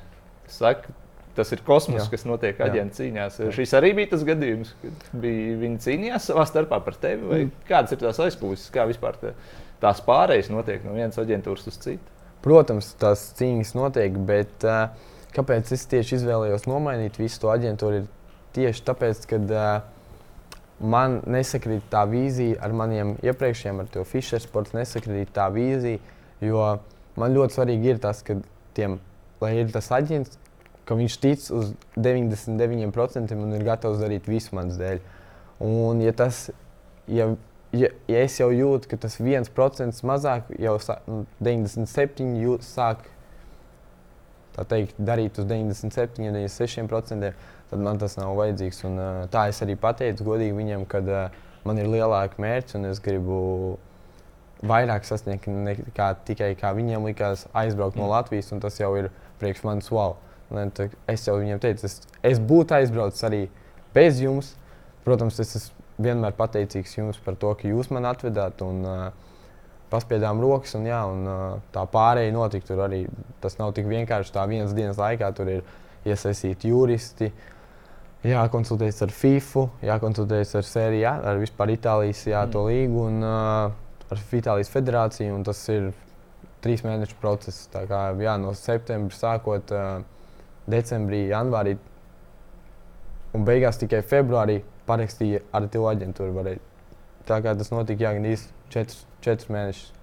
Saka, tas ir kosmos, jā. kas notiek aģentu cīņās. Jā. Šis arī bija tas gadījums, kad bija, viņi cīnījās savā starpā par tevi. Mm. Kādas ir tās aizkulisēs, kā vispār? Te? Tās pārējas notiek no vienas aģentūras uz citu. protams, tās cīņas notiek, bet uh, kāpēc es tieši izvēlējos nomainīt visu to aģentūru? Tieši tāpēc, ka uh, man nesakrīt tā vīzija ar maniem iepriekšējiem, ar to Fischer sports, nesakrīt tā vīzija, jo man ļoti svarīgi ir tas, ka tiem, lai ir tas aģents, ka viņš tic uz 99% un ir gatavs darīt visu manas dēļ. Un, ja, tas, ja, ja, ja es jau jūtu, ka tas viens procents mazāk, jau sā, 97% nu, jūt, sāk teikt, darīt uz 97, 96%, tad man tas nav vajadzīgs. Un, tā es arī pateicu godīgi viņam, ka man ir lielāka mērķa un es gribu vairāk sasniegt nekā tikai kā viņiem likās aizbraukt no mm. Latvijas, un tas jau ir priekš manis wow. Es jau viņiem teicu, es, es būtu aizbraucis arī bez jums. Protams, es esmu vienmēr pateicīgs jums par to, ka jūs man atvedāt un uh, paspiedām rokas. Un, jā, un, uh, tā pārējai notika. Tur arī tas nav tik vienkārši tā vienas dienas laikā. Tur ir iesaistīti juristi, jākonsultējas ar FIFU, jākonsultējas ar sēriju, ar vispār Itālijas jā, mm. līgu un uh, ar Itālijas federāciju. Tas ir trīs mēnešu process. Kā, jā, no septembra sākot. Uh, decembrī, janvārī un beigās tikai februārī parakstīja ar to aģentūru. Varēja. Tā kā tas notika, jā, gan īsti četrus, četrus mēnešus.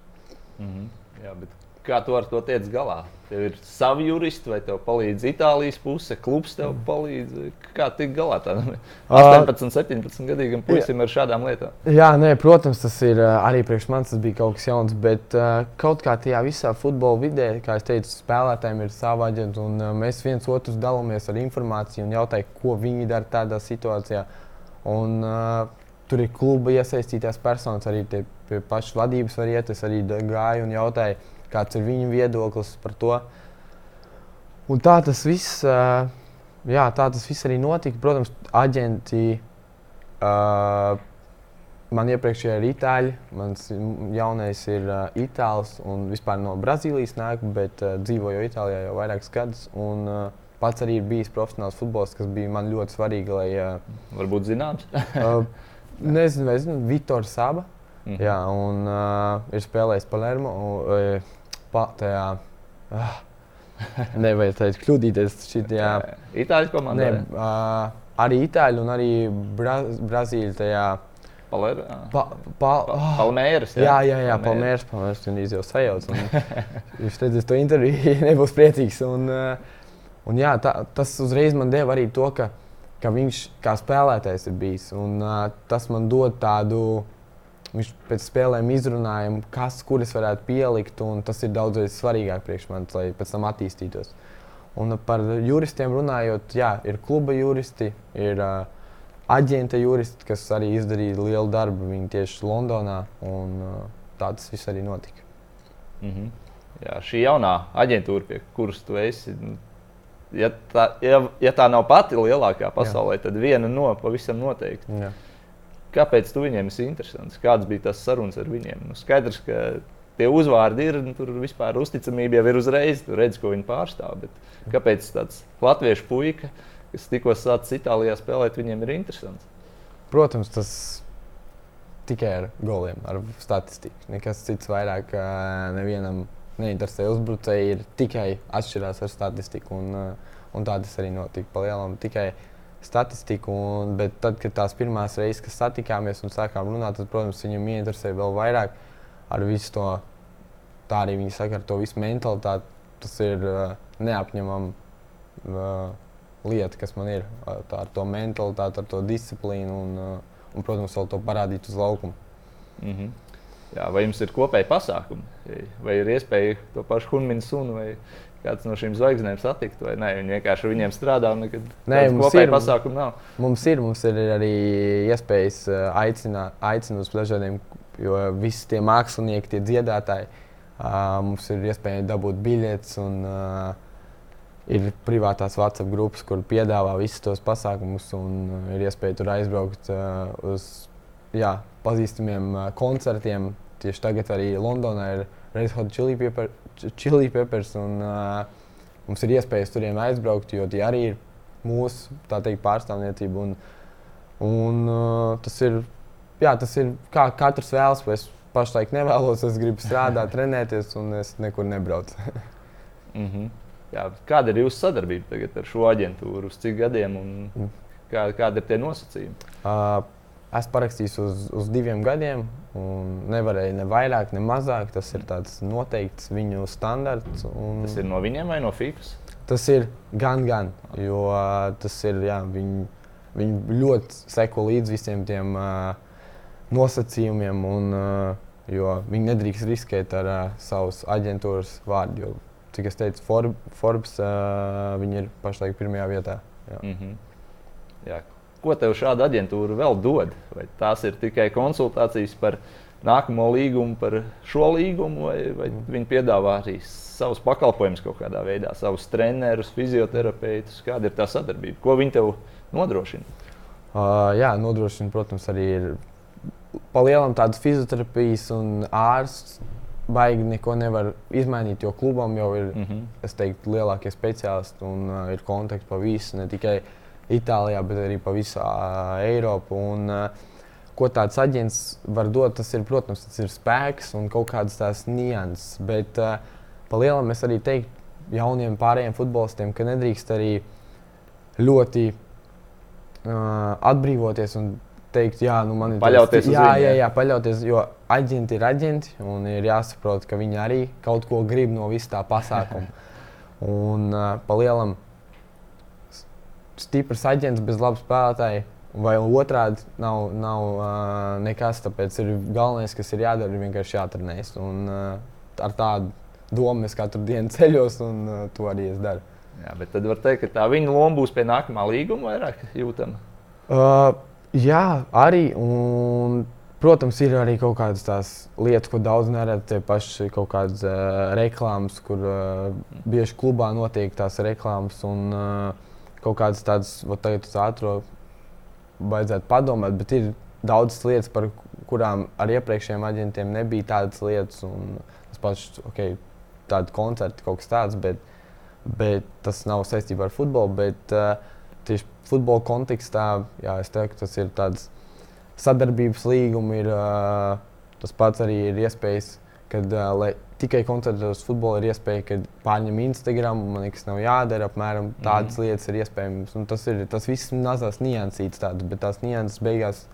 Mm -hmm. Jā, bet kā tu ar to tiec galā? Tev ir savi juristi, vai tev palīdz Itālijas puse, klubs tev mm. palīdz? Kā tikt galā tādam 18, 17 gadīgam puisim ar šādām lietām? Jā, nē, protams, tas ir arī priekš manis, tas bija kaut kas jauns, bet kaut kā tajā visā futbola vidē, kā es teicu, spēlētājiem ir sava aģenta, un mēs viens otrus dalāmies ar informāciju un jautājam, ko viņi dara tādā situācijā. Un, uh, Tur ir kluba iesaistītās personas, arī pie pašas vadības var iet. Es arī gāju un jautāju, kāds ir viņu viedoklis par to. Un tā tas viss, jā, tā tas viss arī notika. Protams, aģenti. Uh, man iepriekšējā ir itāļi, mans jaunais ir uh, itālis un vispār no Brazīlijas nāk, bet uh, dzīvoju Itālijā jau vairākus gadus. Un, uh, pats arī ir bijis profesionāls futbolists, kas bija man ļoti svarīgi. Lai, uh, Varbūt zināms. uh, nezinu, vai zinu, Vitors Saba. Mm -hmm. Jā, un uh, ir spēlējis Palermo. Un, uh, pa, tajā, uh, nevajag teikt, kļūdīties šitajā. Itāļu komandā? Ne, uh, arī Itāļu un arī Bra Brazīļu tajā. Paler, pa, pa, oh. Palmēras. Jā, jā, jā, Palmēras. Palmēras tur jau sajauc. Viņš redzēs to interviju, nebūs priecīgs. Un, uh, un jā, tā, tas uzreiz man deva arī to, ka, ka viņš kā spēlētājs ir bijis. Un, uh, tas man dod tādu Viņš pēc spēlēm izrunāja, kas, kuras varētu pielikt, un tas ir daudz svarīgāk priekš manis, lai pēc tam attīstītos. Un par juristiem runājot, jā, ir kluba juristi, ir uh, aģenta juristi, kas arī izdarīja lielu darbu. Viņi tieši Londonā, un uh, tā tas viss arī notika. Mm -hmm. Jā, šī jaunā aģentūra, pie kuras tu esi, nu, ja tā, ja, ja tā nav pati lielākā pasaulē, jā. tad viena no pavisam noteikti. Jā. Kāpēc tu viņiem esi interesants? Kādas bija tās sarunas ar viņiem? Nu, skaidrs, ka tie uzvārdi ir, tur vispār uzticamība jau ir uzreiz, tu redz, ko viņi pārstāv. Bet kāpēc tāds latviešu puika, kas tikko sācis Itālijā spēlēt, viņiem ir interesants? Protams, tas tikai ar goliem, ar statistiku. Nekas cits vairāk nevienam neinteresē. Uzbrucēji ir tikai atšķirās ar statistiku, un, un tā tas arī notika pa lielam. Tikai statistiku. Un, bet tad, kad tās pirmās reizes, kad satikāmies un sākām runāt, tad, protams, viņam ieinteresēja vēl vairāk ar visu to. Tā arī viņi saka, ar to visu mentalitāti. Tas ir uh, neapņemama uh, lieta, kas man ir. Uh, tā, ar to mentalitāti, ar to disciplīnu un, uh, un protams, vēl to parādīt uz laukuma. Mm -hmm. Jā, vai jums ir kopēji pasākumi? Vai ir iespēja to pašu Hunminu sunu vai kāds no šīm zvaigznēm satikt, vai nē, viņi vienkārši ar viņiem strādā un nekad tādu pasākumu nav. Mums ir, mums ir arī iespējas uh, aicināt, aicināt uz dažādiem, jo visi tie mākslinieki, tie dziedātāji, uh, mums ir iespēja dabūt biļetes un uh, ir privātās WhatsApp grupas, kur piedāvā visus tos pasākumus un ir iespēja tur aizbraukt uz jā, pazīstamiem koncertiem. Tieši tagad arī Londonā ir Red Hot Chili Pepper, Chili Peppers. Un, uh, mums ir iespējas turien aizbraukt, jo tie arī ir mūsu teikt, pārstāvniecība. Un, un, uh, tas ir, jā, tas ir kā katrs vēlas. Es pašlaik nevēlos, es gribu strādāt, trenēties, un es nekur nebraucu. mm -hmm. Jā, kāda ir jūsu sadarbība ar šo aģentūru? Uz cik gadiem un mm. kā, kāda ir tie nosacījumi? Uh, es parakstīju uz, uz diviem gadiem, un nevarēju ne vairāk, ne mazāk. Tas ir tāds noteikts viņu standarts. Un... Tas ir no viņiem vai no FIFAS? Tas ir gan, gan. Jo tas ir, jā, viņi, viņi ļoti seko līdzi visiem tiem. Uh, nosacījumiem, un, uh, jo viņi nedrīkst riskēt ar uh, savas aģentūras vārdu. Jo, cik es teicu, For, Forbes uh, viņi ir pašlaik pirmajā vietā. Jā. Mm -hmm. Jā. Ko tev šāda aģentūra vēl dod? Vai tās ir tikai konsultācijas par nākamo līgumu, par šo līgumu, vai, vai mm. viņi piedāvā arī savus pakalpojumus kaut kādā veidā, savus trenerus, fizioterapeitus? Kāda ir tā sadarbība? Ko viņi tev nodrošina? Uh, jā, nodrošina, protams, arī ir palielam tādas fizioterapijas un ārsts baigi neko nevar izmainīt, jo klubam jau ir, mm -hmm. teiktu, lielākie speciālisti un uh, ir kontakti pa visu, ne tikai Itālijā, bet arī pa visu Eiropu. Un, ko tāds aģents var dot, tas ir, protams, tas ir spēks un kaut kādas tās nianses. Bet uh, pa lielam es arī teiktu jauniem pārējiem futbolistiem, ka nedrīkst arī ļoti uh, atbrīvoties un teikt, jā, nu man ir paļauties jā, jā, jā, paļauties, jo aģenti ir aģenti un ir jāsaprot, ka viņi arī kaut ko grib no vis tā pasākuma. un uh, pa lielam stiprs aģents bez laba spēlētāja. Vai otrādi nav, nav uh, nekas, tāpēc ir galvenais, kas ir jādara, ir vienkārši jāatrenējas. Un uh, ar tādu domu es katru dienu ceļos, un uh, to arī es daru. Jā, bet tad var teikt, ka tā viņa loma būs pie nākamā līguma vairāk jūtama. Uh, Jā, arī. Un, protams, ir arī kaut kādas tās lietas, ko daudz neredz. Tie paši kaut kādas uh, reklāmas, kur uh, bieži klubā notiek tās reklāmas. Un uh, kaut kādas tādas, ko tagad uz ātrā vajadzētu padomāt. Bet ir daudzas lietas, par kurām ar iepriekšējiem aģentiem nebija tādas lietas. Tas pats, ok, tādi koncerti, kaut kas tāds, bet, bet tas nav saistībā ar futbolu. Bet, uh, tieši futbola kontekstā, jā, es teiktu, tas ir tāds sadarbības līgums, ir uh, tas pats arī ir iespējas, kad uh, tikai koncentrētos uz futbolu, ir iespēja, ka pārņem Instagram, man nekas nav jādara, apmēram tādas mm. lietas ir iespējamas. Un tas ir tas viss mazās niansītas tādas, bet tās nianses beigās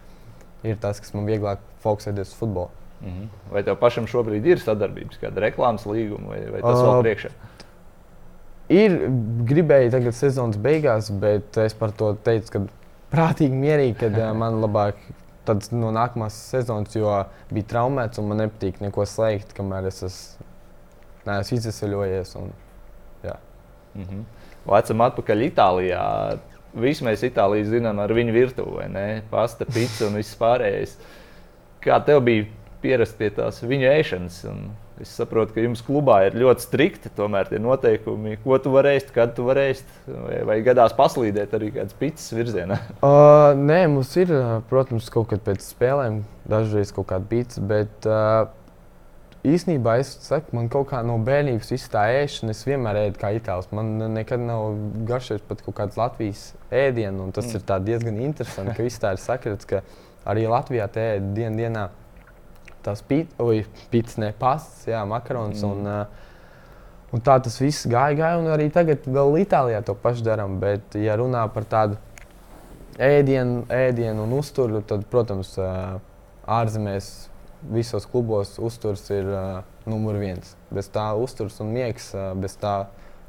ir tas, kas man vieglāk fokusēties uz futbolu. Mm -hmm. Vai tev pašam šobrīd ir sadarbības, kāda reklāmas līguma, vai, vai tas uh, vēl priekšā? Ir gribēju tagad sezonas beigās, bet es par to teicu, ka prātīgi mierīgi, kad uh, man labāk tad no nākamās sezonas, jo bija traumēts un man nepatīk neko slēgt, kamēr es esmu, neesmu izceļojies. Un, mm -hmm. Lecam atpakaļ Itālijā. Visu mēs Itālijā zinām ar viņu virtuvi, pasta, pizza un viss pārējais. Kā tev bija pierast pie tās viņa ēšanas? Un Es saprotu, ka jums klubā ir ļoti strikti tie noteikumi, ko tu vari ēst, kad tu vari ēst. Vai, vai gadās paslīdēt arī kādas pitas virzienā? Uh, nē, mums ir, protams, kaut kad pēc spēlēm, dažreiz kaut kāda pita, bet uh, īsnībā es saku, man kaut kā no bērnības viss tā ēšana, es vienmēr ēdu kā itālis. Man nekad nav garšojis pat kaut kāds Latvijas ēdienu, un tas mm. ir diezgan interesanti, ka viss tā ir sakrits, ka arī Latvijā te ēd dien dienā tās pīcis, ne pastas, jā, makarons. Mm. Un, uh, un tā tas viss gāja, gāja, un arī tagad vēl Itālijā to pašu darām. Bet, ja runā par tādu ēdienu, ēdienu un uzturu, tad, protams, ārzemēs visos klubos uzturs ir numur viens. Bez tā uzturs un miegs, bez tā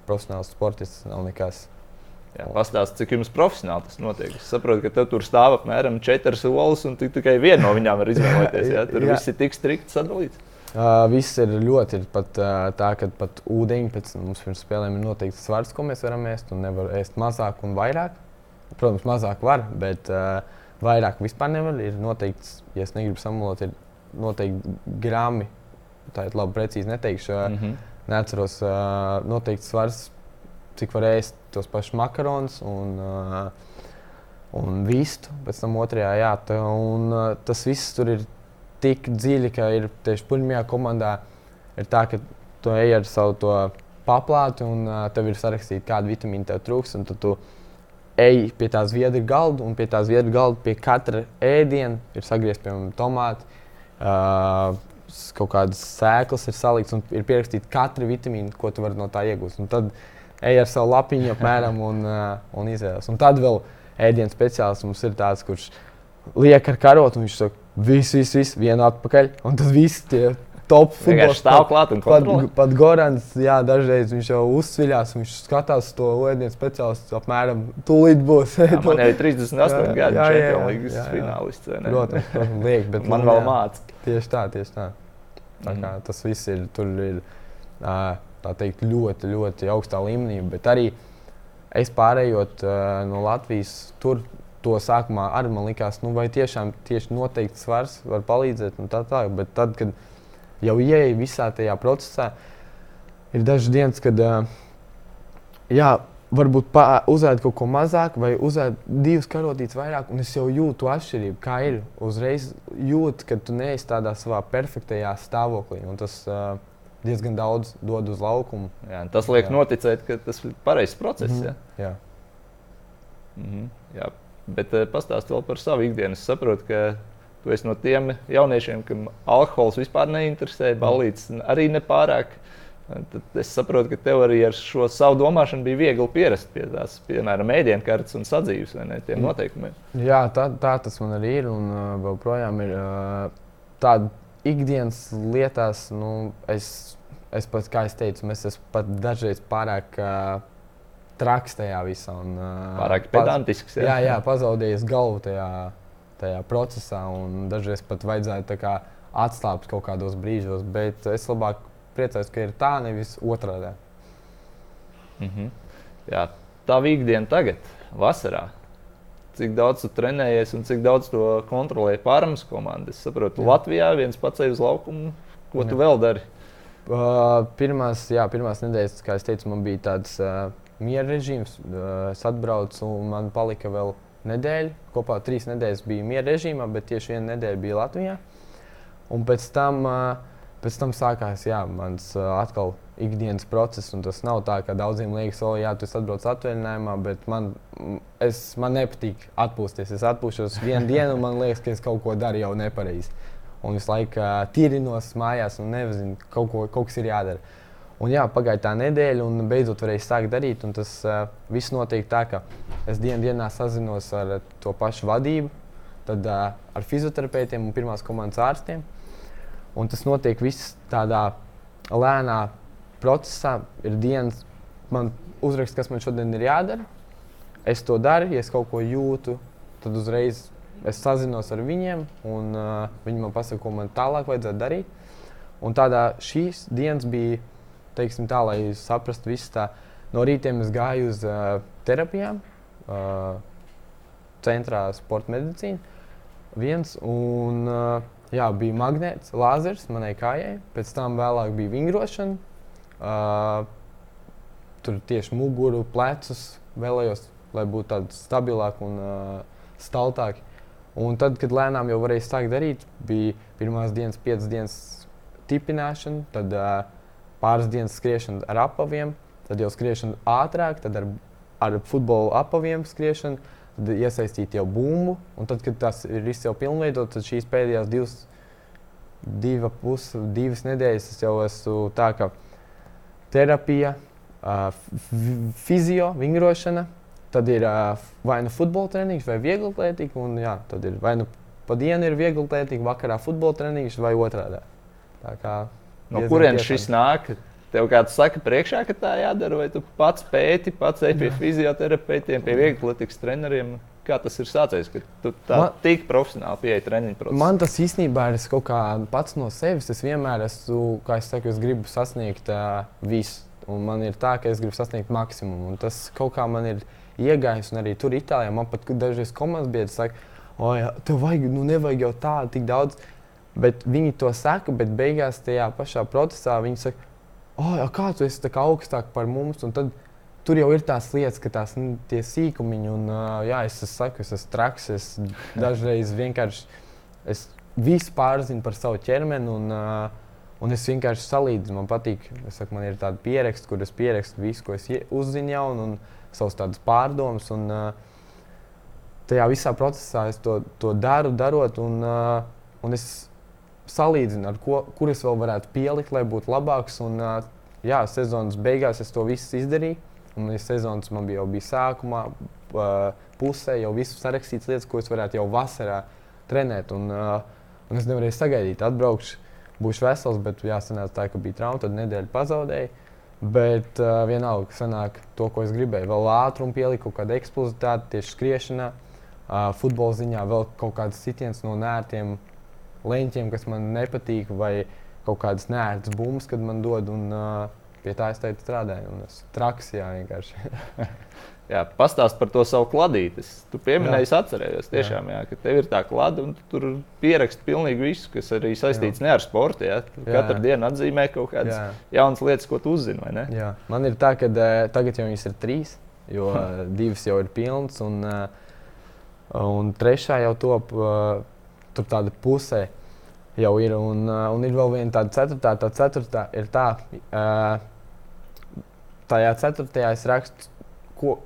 profesionāls sportists nav nekas. Jā, pastāst, cik jums profesionāli tas notiek. Es saprotu, ka tur stāv apmēram četras olas, un tikai viena no viņām var izvēlēties. Jā? Tur jā. viss ir tik strikti sadalīts. Uh, viss ir ļoti ir pat, uh, tā, ka pat U-19 mums pirms spēlēm ir noteikts svars, ko mēs varam ēst. Un nevar ēst mazāk un vairāk. Protams, mazāk var, bet uh, vairāk vispār nevar. Ir noteikts, ja es negribu samulot, ir noteikti grāmi. Tā ir labi, precīzi neteikšu. Mm -hmm. Neatceros, uh, noteikts svars cik var ēst tos pašus makaronus un, uh, un vistu. Pēc tam otrajā, jā, tā, un, uh, tas viss tur ir tik dziļi, ka ir tieši pirmajā komandā ir tā, ka tu ej ar savu to paplātu un uh, tev ir sarakstīts, kāda vitamīna tev trūks. Tu ej pie tā zviedru galda un pie tā zviedru galda pie katra ēdiena ir sagriezti piemēram tomāti. Uh, kaut kādas sēklas ir saliktas un ir pierakstīta katra vitamīna, ko tu vari no tā iegūt. Un tad ej ar savu lapiņu apmēram un, uh, un izvēles. Un tad vēl ēdienas speciālists mums ir tāds, kurš liek ar karotu un viņš saka, viss, viss, viss, vienu atpakaļ. Un tad viss tie top Vienkārši stāv klāt un Pat, pat Gorans, jā, dažreiz viņš jau uzsviļās, viņš skatās to ēdienas speciālistu apmēram tūlīt būs. Jā, man jau ir 38 Jā, gadi, League jā, jā. finālists. Protams, protams liek, bet Man nu, vēl māca. Tieši tā, tieši tā. tā kā, Mhm. tas viss ir, tur ir ā, tā teikt, ļoti, ļoti augstā līmenī. Bet arī es pārējot ā, no Latvijas, tur to sākumā arī man likās, nu, vai tiešām tieši noteikti svars var palīdzēt. Tā, tā. Bet tad, kad jau ieeja visā tajā procesā, ir dažas dienas, kad ā, jā, varbūt pā- uzēd kaut ko mazāk, vai uzēd divas karotītes vairāk, un es jau jūtu atšķirību. Kā ir? Uzreiz jūtu, ka tu neesi tādā savā perfektajā stāvoklī. un Tas uh, diezgan daudz dod uz laukumu. Jā, tas liek Jā. noticēt, ka tas ir pareizs process. Mhm. Jā. Jā. Mhm. Jā. Bet uh, pastāsti vēl par savu ikdienu. Es saprotu, ka tu esi no tiem jauniešiem, kam alkohols vispār neinteresē, balīts arī nepārāk. Tad es saprotu, ka tev arī ar šo savu domāšanu bija viegli pierast pie tās, piemēram, ēdienkartes un sadzīves vai ne, tiem Mhm. noteikumiem. Jā, tā, tā tas man arī ir. Un uh, vēl projām ir uh, tāda ikdienas lietās, nu, es, es pat, kā es teicu, mēs esam pat dažreiz pārāk uh, traks tajā visā. Un, uh, Pārāk pedantisks. Jā, jā, pazaudējis galvu tajā, tajā procesā. un Dažreiz pat vajadzēja tā kā atslābt kaut kādos brīžos, bet es labāk priecājos, ka ir tā, nevis otrādi. Mhm. Jā, tā ikdiena tagad, vasarā. Cik daudz tu trenējies un cik daudz to kontrolē pārmas komandas? Es saprotu, Jā. Latvijā viens pats uz laukumu. Ko tu Jā. vēl dari? Uh, pirmās, jā, pirmās nedēļas, kā jau teicu, man bija tāds uh, miera režīms. Uh, es atbraucu un man palika vēl nedēļa. Kopā trīs nedēļas bija miera režīmā, bet tieši viena nedēļa bija Latvijā. Un pēc tam, uh, pēc tam sākās jā, mans uh, atkal ikdienas process. un Tas nav tā, ka daudziem liekas, o, jā, tu esi atbraucis atvaļinājumā, bet man, es, man nepatīk atpūsties. Es atpūšos vienu dienu, un man liekas, ka es kaut ko daru jau nepareizi. Un visu laiku uh, tīrinos mājās un nezinu, kaut, ko, kaut kas ir jādara. Un jā, pagāja tā nedēļa, un beidzot varēju sākt darīt. Tas uh, viss notiek tā, ka es dienā dienā sazinos ar to pašu vadību, tad uh, ar fizioterapeitiem un pirmās komandas ārstiem. Un tas notiek viss tādā lēnā procesā. Ir dienas, man uzraksta, kas man šodien ir jādara. Es to daru, ja es kaut ko jūtu, tad uzreiz es sazinos ar viņiem, un uh, viņi man pasaka, ko man tālāk vajadzētu darīt. Un tādā šīs dienas bija, teiksim, tā, lai saprastu visu tā. No rītiem es gāju uz uh, terapijām, uh, centrā sporta medicīna. Viens, un uh, jā, bija magnēts, lāzers manai kājai, pēc tam vēlāk bija vingrošana. Uh, tur tieši muguru, plecus vēlējos, lai būtu tādi stabilāki un uh, staltāki. Un tad, kad lēnām jau varēja sākt darīt, bija pirmās dienas, piecas dienas tipināšana, tad uh, pāris dienas skriešana ar apaviem, tad jau skriešana ātrāk, tad ar, ar futbola apaviem skriešana, tad iesaistīt jau bumbu. Un tad, kad tas ir viss jau pilnveidots, tad šīs pēdējās divas, diva pus, divas nedēļas es jau esmu tā, ka terapija, fizio, vingrošana, tad ir vai nu futbola treniņš, vai viegla atlētika. Un, jā, tad ir vai nu pa dienu ir viegla atlētika, vakarā futbola treniņš vai otrādi. No kurienes šis nāk? Tev kāds saka, priekšā, ka tā jādara, vai tu pats pēti, pats ej pie fizioterapeitiem, pie vieglatlētikas treneriem? Kā tas ir sācies, ka tu tā Man- tik profesionāli pieeji treniņu procesam? Man tas īstenībā ir kaut kā pats no sevis. Es vienmēr esmu, kā es saku, es gribu sasniegt uh, visu. Un man ir tā, ka es gribu sasniegt maksimumu. Un tas kaut kā man ir iegājis. Un arī tur Itālijā man pat dažreiz komandas biedri saka, o, jā, tev vajag, nu nevajag jau tādu tik daudz. Bet viņi to saka, bet beigās tajā pašā procesā viņi saka, oh, jā, kā tu esi tā kā augstāk par mums. Un tad tur jau ir tās lietas, ka tās nu, sīkumiņi, un uh, jā, es, saku, es esmu traks. Es dažreiz vienkārši es visu pārzinu par savu ķermeni. Un, uh, un es vienkārši salīdzinu, man patīk. Saku, man ir tāda pieraksta, kur es pierakstu visu, ko es uzzinu jaunu, un savus tādus pārdomus. Un, uh, tajā visā procesā es to, to daru, darot. Un, uh, un es salīdzinu, ar ko, kur es vēl varētu pielikt, lai būtu labāks. Un, uh, jā, sezonas beigās es to visu izdarīju. Un sezonas man bija jau bija sākumā, pusē jau visu sarakstīts lietas, ko es varētu jau vasarā trenēt. Un, uh, un es nevarēju sagaidīt, atbraukšu, būšu vesels, bet jāsanāca tā, ka bija trauma, tad nedēļa pazaudēja. Bet uh, vienalga, sanāk to, ko es gribēju. Vēl ātrumu pieliku, kaut kāda eksplozitāte tieši skriešanā, uh, futbola ziņā, vēl kaut kādas sitienas no nērtiem leņķiem, kas man nepatīk, vai kaut kādas nērtas bumbas, kad man dod. Un, uh, pie tā es teicu, strādāju. Un es traks, jā, vienkārši. jā, pastāst par to savu kladīti. Tu pieminēji, es atcerējos, tiešām, jā. Jā, ka tev ir tā klāta un tu tur pieraksti pilnīgi visu, kas arī saistīts jā. ne ar sportu. Jā. Tu jā. Katru dienu atzīmē kaut kādas jā. jaunas lietas, ko tu uzzini. Jā. Man ir tā, ka uh, tagad jau viņas ir trīs, jo uh, divas jau ir pilnas, un, uh, un trešā jau top tur tāda pusē. Jau ir, un, un ir vēl viena tāda ceturtā. Tā ceturtā ir tā, uh, tajā ceturtajā es rakstu, ko,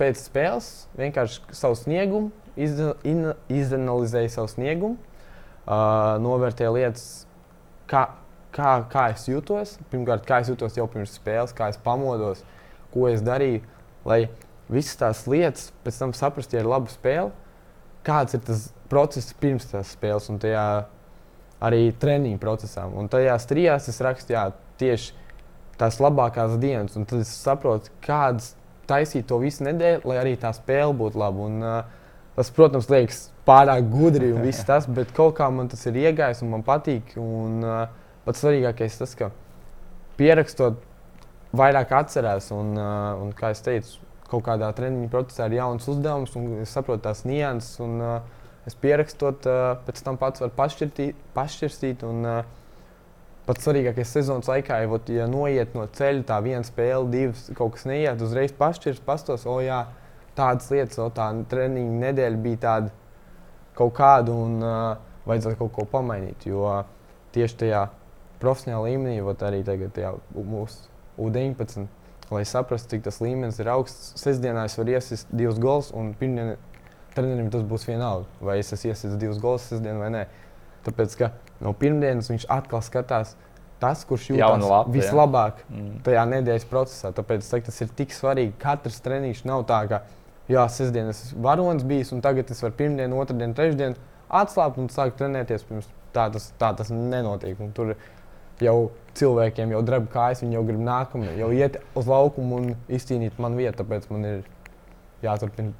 pēc spēles vienkārši savu sniegumu, izanalizēju savu sniegumu, uh, novērtēju lietas, kā, kā, kā es jūtos. Pirmkārt, kā es jūtos jau pirms spēles, kā es pamodos, ko es darīju, lai visas tās lietas pēc tam saprastu, ja ir laba spēle, kāds ir tas process pirms tās spēles un tajā arī treniņu procesā. Un tajās trijās es rakstu jā, tieši tās labākās dienas, un tad es saprotu, kādas taisīt to visu nedēļu, lai arī tā spēle būtu laba. Un, uh, tas, protams, liekas pārāk gudri un viss tas, bet kaut kā man tas ir iegājis un man patīk. Un, uh, pats svarīgākais tas, ka pierakstot, vairāk atcerās. Un, uh, un kā jau teicu, kaut kādā treniņa procesā ir jauns uzdevums, un es saprotu tās nianses. Un, uh, es pierakstot, uh, pēc tam pats varu pašķirstīt. Un, uh, pats svarīgākais sezonas laikā, ja, ot, ja noiet no ceļa, tā viena spēle, divas, kaut kas neiet, uzreiz pašķirs, pastos, o jā, tādas lietas, o tā treniņa nedēļa bija tāda kaut kāda un uh, vajadzētu kaut ko pamainīt. Jo uh, tieši tajā profesionālā līmenī, ot, arī tagad tajā mūsu U19, lai saprastu, cik tas līmenis ir augsts, sestdienā es varu iesist divus gols un pirmdienā trenerim tas būs vienalga, vai es esmu iesist divus gols sestdien vai nē. Tāpēc, ka no pirmdienas viņš atkal skatās tas, kurš jūtas labi, vislabāk mm. tajā nedēļas procesā. Tāpēc teiktu, tas ir tik svarīgi. Katrs treniņš nav tā, ka, jā, sestdienas varonis bijis, un tagad es varu pirmdienu, otrdienu, trešdienu atslābt un sākt trenēties. Pirms. Tā tas, tā tas nenotiek. Un tur jau cilvēkiem jau drēb kājas, viņi jau grib nākamajā, jau iet uz laukumu un izcīnīt man vietu. Tāpēc man ir jāturpina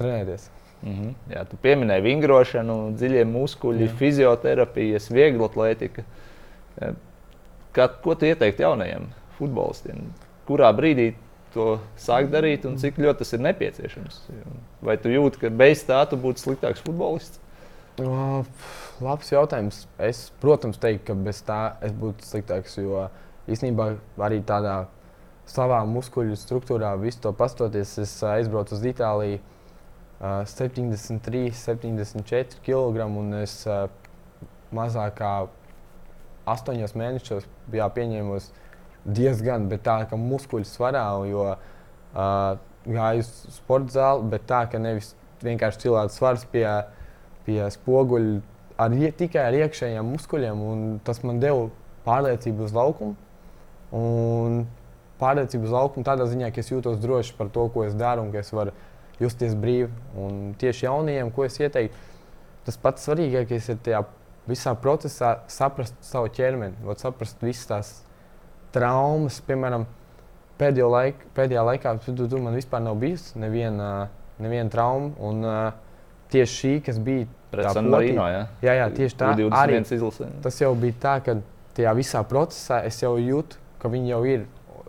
trenēties. -hmm. Jā, tu pieminēji vingrošanu, dziļie muskuļi, Jā. fizioterapijas, viegla atlētika. Kā, ko tu ieteiktu jaunajiem futbolistiem? Kurā brīdī to sākt darīt un cik ļoti tas ir nepieciešams? Vai tu jūti, ka bez tā tu būtu sliktāks futbolists? Uh, labs jautājums. Es, protams, teiktu, ka bez tā es būtu sliktāks. Jo īstenībā arī tādā savā muskuļu struktūrā, visu to pastoties, es aizbraucu uz Itāliju 73, 74 kg. Un es uh, mazāk kā 8 mēnešos biju pieņēmis diezgan, bet tā kā muskuļu svarā, jo uh, gāju uz sporta zāli, bet tā ka nevis vienkārši cilvēks svars pie, pie spoguļa ar, tikai ar iekšējiem muskuļiem. Tas man deva pārliecību uz laukumu. Un pārliecību uz laukumu tādā ziņā, ka es jūtos droši par to, ko es daru un ka es varu justies brīvi. Un tieši jaunajiem, ko es ieteiktu, tas pats svarīgākais ir tajā visā procesā saprast savu ķermeni, vat, saprast visas tās traumas. Piemēram, pēdējo laiku, pēdējā laikā tu, tu, man vispār nav bijusi neviena, neviena trauma. Un, tieši šī, kas bija San Marino, jā? jā, jā, tieši tā. Arī, tas jau bija tā, ka tajā visā procesā es jau jūtu, ka viņi jau ir,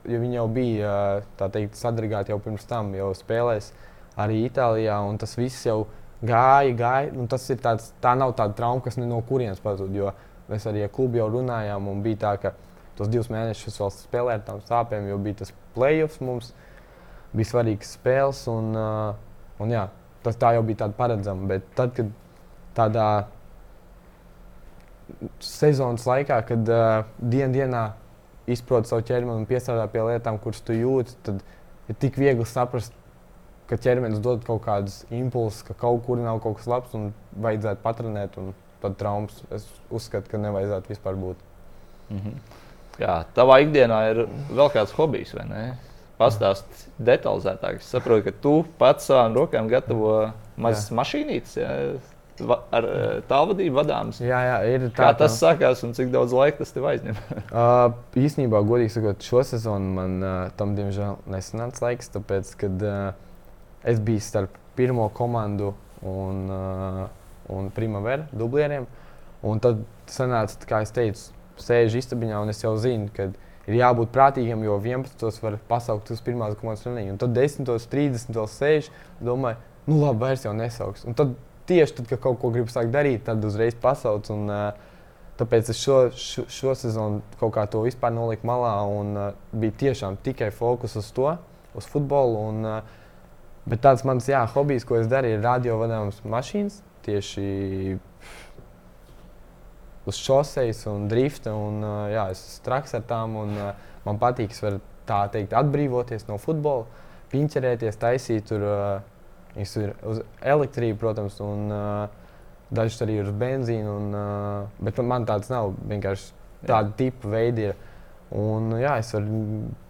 jo viņi jau bija teikt, sadragāti jau pirms tam, jau spēlēs. Uh, arī Itālijā. Tas viss jau gāja, gāja. Nu, tas tāds, tā nav tāda trauma, kas no kurienes pazūd. Jo mēs arī ar klubu jau runājām, un bija tā, ka tos divus mēnešus vēl spēlēja ar tām sāpēm, jo bija tas playoffs mums, bija svarīgs spēles. Un, uh, un jā, tas tā jau bija tāda paredzama. Bet tad, kad tādā sezonas laikā, kad uh, dien dienā izproti savu ķermeni un piestrādā pie lietām, kuras tu jūti, tad ir tik viegli saprast, ka ķermenis dod kaut kādus impulsus, ka kaut kur nav kaut kas labs un vajadzētu patrenēt un pat traumas. Es uzskatu, ka nevajadzētu vispār būt. Mm -hmm. Jā, tavā ikdienā ir vēl kāds hobijs, vai ne? Pastāst detalizētāk. Es saprotu, ka tu pats savām rokām gatavo mazas mašīnītes. Jā ar eh, tālvadību vadāms. Jā, jā, ir tā. Kā tas sākās un cik daudz laika tas tev aizņem? uh, īsnībā, godīgi sakot, šo sezonu man uh, tam diemžēl nesanāca laiks, tāpēc, kad uh, es biju starp pirmo komandu un, uh, un Primavera dublieriem. Un tad sanāca, kā es teicu, sēžu istabiņā un es jau zinu, ka ir jābūt prātīgam, jo 11. var pasaukt uz pirmās komandas treniņu. Un tad 10. 30. sēž, domāju, nu labi, vairs jau nesauks. Un tad tieši tad, kad kaut ko gribu sākt darīt, tad uzreiz pasauc. Un, uh, tāpēc es šo, šo, šo sezonu kaut kā to vispār noliku malā un uh, bija tiešām tikai fokus uz to, uz futbolu. Un, uh, Bet tāds mans jā, hobijs, ko es daru, ir radiovadāmas mašīnas. Tieši uz šoseis un drifta. Un, jā, es esmu traks ar tām. Un, man patīk, ka var tā teikt, atbrīvoties no futbola, piņķerēties, taisīt tur. Viņas ir uz elektrību, protams, un dažas arī ir uz benzīnu. Un, bet man tāds nav vienkārši tāda tipa veidi. Ir. Un, jā, es varu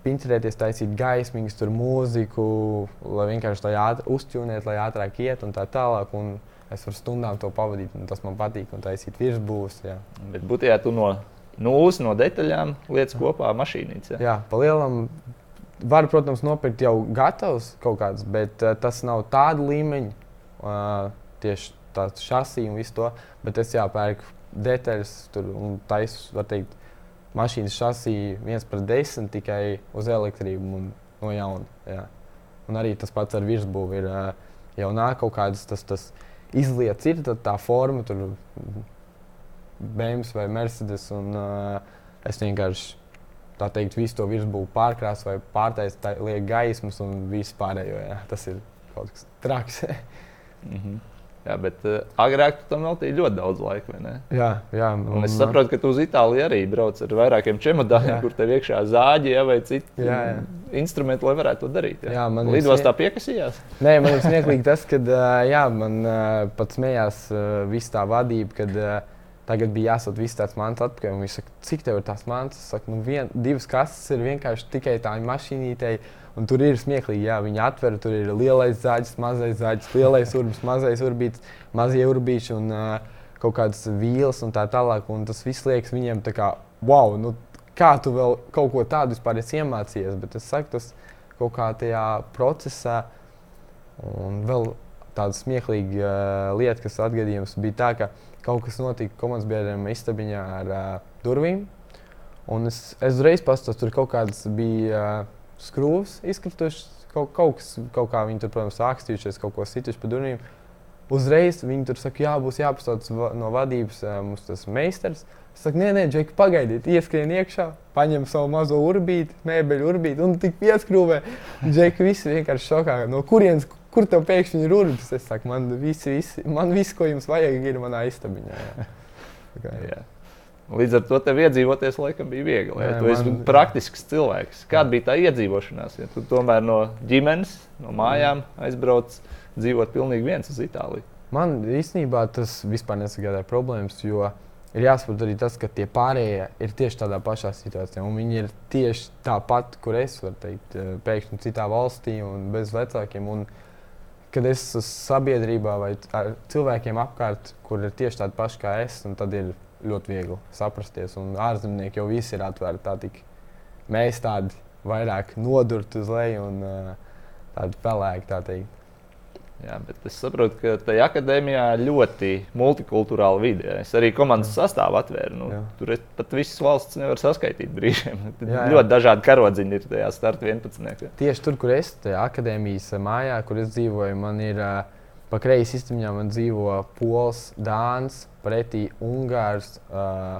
pincerēties, taisīt gaismiņas, tur mūziku, lai vienkārši tā ātri uzķūnēt, lai ātrāk iet un tā tālāk. Un es varu stundām to pavadīt, un tas man patīk, un taisīt virsbūves. Jā. Bet būtībā tu no nulles, no detaļām lietas kopā mašīnīcā. Jā, jā pa lielam. Var, protams, nopirkt jau gatavs kaut kāds, bet uh, tas nav tāda līmeņa, uh, tieši tāds šasī un viss to. Bet es jāpērku detaļas tur un taisu, var teikt, mašīnas šasī viens pret desmit tikai uz elektrību un no jauna. Jā. Un arī tas pats ar virsbūvi ir jau nāk kaut kādas tas, tas izlietas, ir tā forma, tur BMW vai Mercedes. Un, uh, es vienkārši tā teikt, visu to virsbūvi pārkrāsu vai pārtaisu, lieku gaismas un visu pārējo. Jā. Tas ir kaut kas traks. mm -hmm. Jā, bet uh, agrāk tam veltīja ļoti daudz laika. Jā, jā. Un, un es saprotu, ka tu uz Itāliju arī brauc ar vairākiem čemodāniem, kur tev iekšā zāģi ja, vai citi jā, jā. instrumenti, lai varētu to darīt. Jā, jā man lidostā smie... piekasījās. Nē, man ir smieklīgi tas, ka jā, man uh, pat smējās viss tā vadība. Kad, Tagad bija jāsūt viss tāds mans atpakaļ. Viņš saka, cik tev ir tās mantas? Es saku, nu, vien, divas kastes ir vienkārši tikai tā mašīnītei. Un tur ir smieklīgi, jā, viņi atver, tur ir lielais zāģis, mazais zāģis, lielais urbis, mazais urbīts, mazie urbīši un uh, kaut kādas vīles un tā tālāk. Un tas viss liekas viņiem tā kā, wow, nu, kā tu vēl kaut ko tādu vispār esi iemācījies. Bet es saku, tas kaut kā tajā procesā un vēl tāda smieklīga uh, lieta, kas atgadījums bija tā, ka kaut kas notika komandas biedriem istabiņā ar uh, durvīm. Un es, es uzreiz pastāstīju, tur kaut kādas bija. Uh, skrūves izkritušas. Kaut, kaut, kas, kaut kā viņi tur, protams, ākstījušies, kaut ko situši pa durvīm. Uzreiz viņi tur saka, jā, būs jāpastāv no vadības mums tas meistars. Es saku, nē, nē, Džeki, pagaidiet, ieskrien iekšā, paņem savu mazo urbīti, mēbeļu urbīti un tik pieskrūvē. Džeki visi vienkārši šokā, no kurienes, kur tev pēkšņi ir urbis. Es saku, man viss, visi, man viss, ko jums vajag, ir manā istabiņā. Jā. Tā kā, jā. Līdz ar to tev iedzīvoties laikam bija viegli. Ja? Tu esi praktisks cilvēks. Kāda bija tā iedzīvošanās? Ja tu tomēr no ģimenes, no mājām aizbrauc dzīvot pilnīgi viens uz Itāliju. Man īstenībā tas vispār nesagādāja problēmas, jo ir jāsaprot arī tas, ka tie pārējie ir tieši tādā pašā situācijā. Viņi ir tieši tāpat, kur es varu teikt, eh, pēkšņi citā valstī un bez vecākiem. Un, kad es esmu sabiedrībā vai ar cilvēkiem apkārt, kur ir tieši tādi paši kā es, tad ir ļoti viegli saprasties. Un ārzemnieki jau visi ir atvērti. Tā tik mēs tādi vairāk nodurti uz leju un tādi pelēki. Tā teikt. Jā, bet es saprotu, ka tajā akadēmijā ir ļoti multikulturāla vide. Es arī komandas sastāvu atvēru. Nu, jā. tur pat visas valsts nevar saskaitīt brīžiem. Jā, jā. Ļoti dažādi karodziņi ir tajā starta 11. Tieši tur, kur es tajā akadēmijas mājā, kur es dzīvoju, man ir pa kreisi istabā man dzīvo pols, dāns, pretī Ungārs, uh,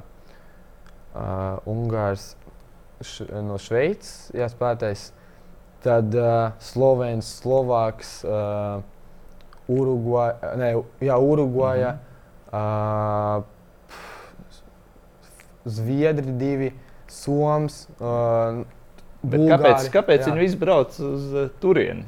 uh, Ungārs š, no Šveices, jā, spēlētājs. Tad uh, Slovēns, Slovāks, uh, Urugvaja, ne, jā, Urugvaja, mm -hmm. uh, Zviedri divi, Soms, uh, Bet kāpēc kāpēc viņi visi brauc uz uh, turieni?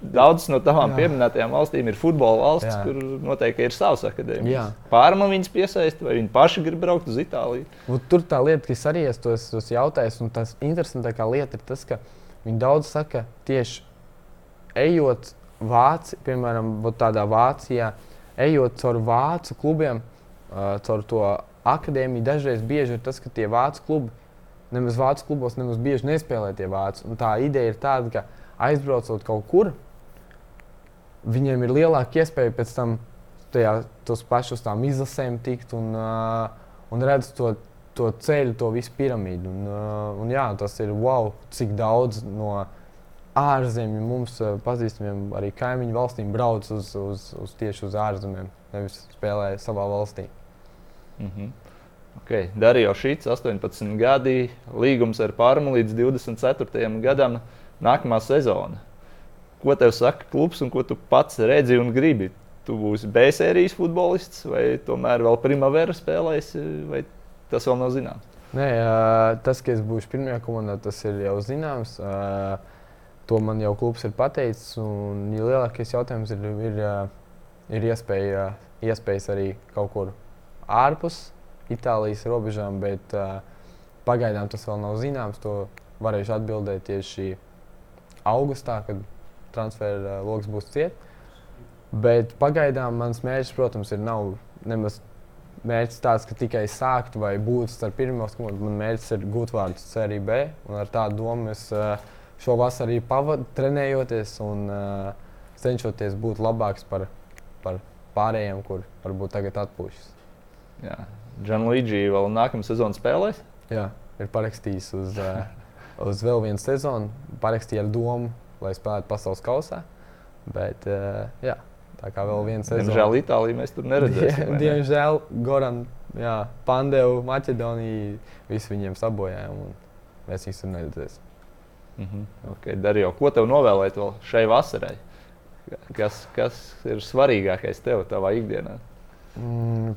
Daudzas no jā. pieminētajām valstīm ir futbola valsts, jā. kur noteikti ir savs akadēmijas. Pārma viņas piesaista, vai viņi paši grib braukt uz Itāliju? Nu, tur tā lieta, kas arī es tos, tos jautāju, un tas interesantākā lieta ir tas, ka viņi daudz saka tieši ejot Vācijā, piemēram, tādā Vācijā, ejot caur vācu klubiem, uh, caur to akadēmiju, dažreiz bieži ir tas, ka tie vācu klubi nemaz vācu klubos nemaz bieži nespēlē tie vāci. Un tā ideja ir tāda, ka aizbraucot kaut kur, viņiem ir lielāka iespēja pēc tam tajā, tos pašus tām izlasēm tikt un, uh, un redzēt to, to ceļu, to visu piramīdu. Un, uh, un jā, tas ir wow, cik daudz no ārzemju mums uh, pazīstamiem arī kaimiņu valstīm brauc uz, uz, uz tieši uz ārzemēm, nevis spēlē savā valstī. Mm -hmm. Okay. Darīja šīs 18 gadi, līgums ar Pārmu līdz 24. gadam, nākamā sezona. Ko tev saka klubs un ko tu pats redzi un gribi? Tu būsi B sērijas futbolists vai tomēr vēl primavera spēlēs, vai tas vēl nav zināms? Nē, tas, ka es būšu pirmajā komandā, tas ir jau zināms. To man jau klubs ir pateicis. Un ja lielākais jautājums ir, ir, ir iespēja, iespējas arī kaut kur ārpus Itālijas robežām, bet uh, pagaidām tas vēl nav zināms. To varēšu atbildēt tieši augustā, kad transfera uh, lokus būs ciet. Bet pagaidām mans mērķis, protams, ir nav nemaz mērķis tāds, ka tikai sākt vai būt starp pirmos komandas. Man mērķis ir gūt vārdus Serie B, un ar tādu domu es uh, šo vasaru pavadu, trenējoties un uh, cenšoties būt labāks par, par pārējiem, kur varbūt tagad atpūšas. Jā, Gianluigi vēl nākamā sezona spēlēs? Jā, ir parakstījis uz, uh, uz vēl vienu sezonu. Parakstīja ar domu, lai spēlētu pasaules kausā. Bet, uh, jā, tā kā vēl viena sezona. Diemžēl Itālijā mēs tur neredzēsim. Die, diemžēl Goran, jā, Pandevu, Maķedoniju, visi viņiem sabojājām. Mēs viņus tur neredzēsim. Mm -hmm. okay, Darīju, ko tev novēlēt vēl šai vasarai? Kas, kas ir svarīgākais tev savā ikdienā? Mm,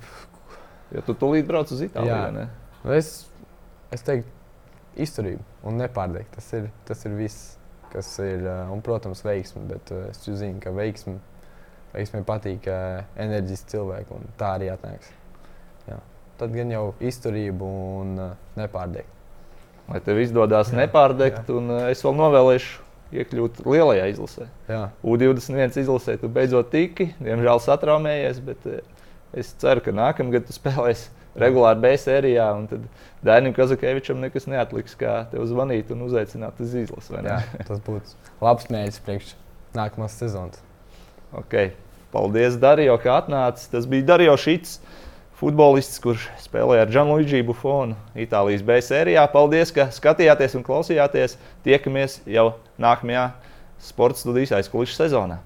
Jo tu tūlīt brauc uz Itāliju. Nu, es, es teiktu, izturība un nepārdegt. Tas ir, tas ir viss, kas ir. Un, protams, veiksme. Bet es zinu, ka veiksme, veiksmē patīk enerģiski cilvēki, un tā arī atnāks. Jā. Tad gan jau izturība un nepārdegt. Lai tev izdodas nepārdegt, jā. un es vēl novēlēšu iekļūt lielajā izlasē. Jā. U21 izlasē tu beidzot tiki, diemžēl satraumējies, bet Es ceru, ka nākamgad tu spēlēsi regulāri B sērijā, un tad Dainim Kazakēvičam nekas neatliks, kā tev zvanīt un uzaicināt uz izlasi. Jā, tas būtu labs mērķis priekš nākamās sezonas. Okay. Paldies, Darijo, ka atnācis. Tas bija Darijo Šits, futbolists, kurš spēlēja ar Gianluigi Buffonu Itālijas B sērijā. Paldies, ka skatījāties un klausījāties. Tiekamies jau nākamajā sporta studijas aizkulisku sezonā.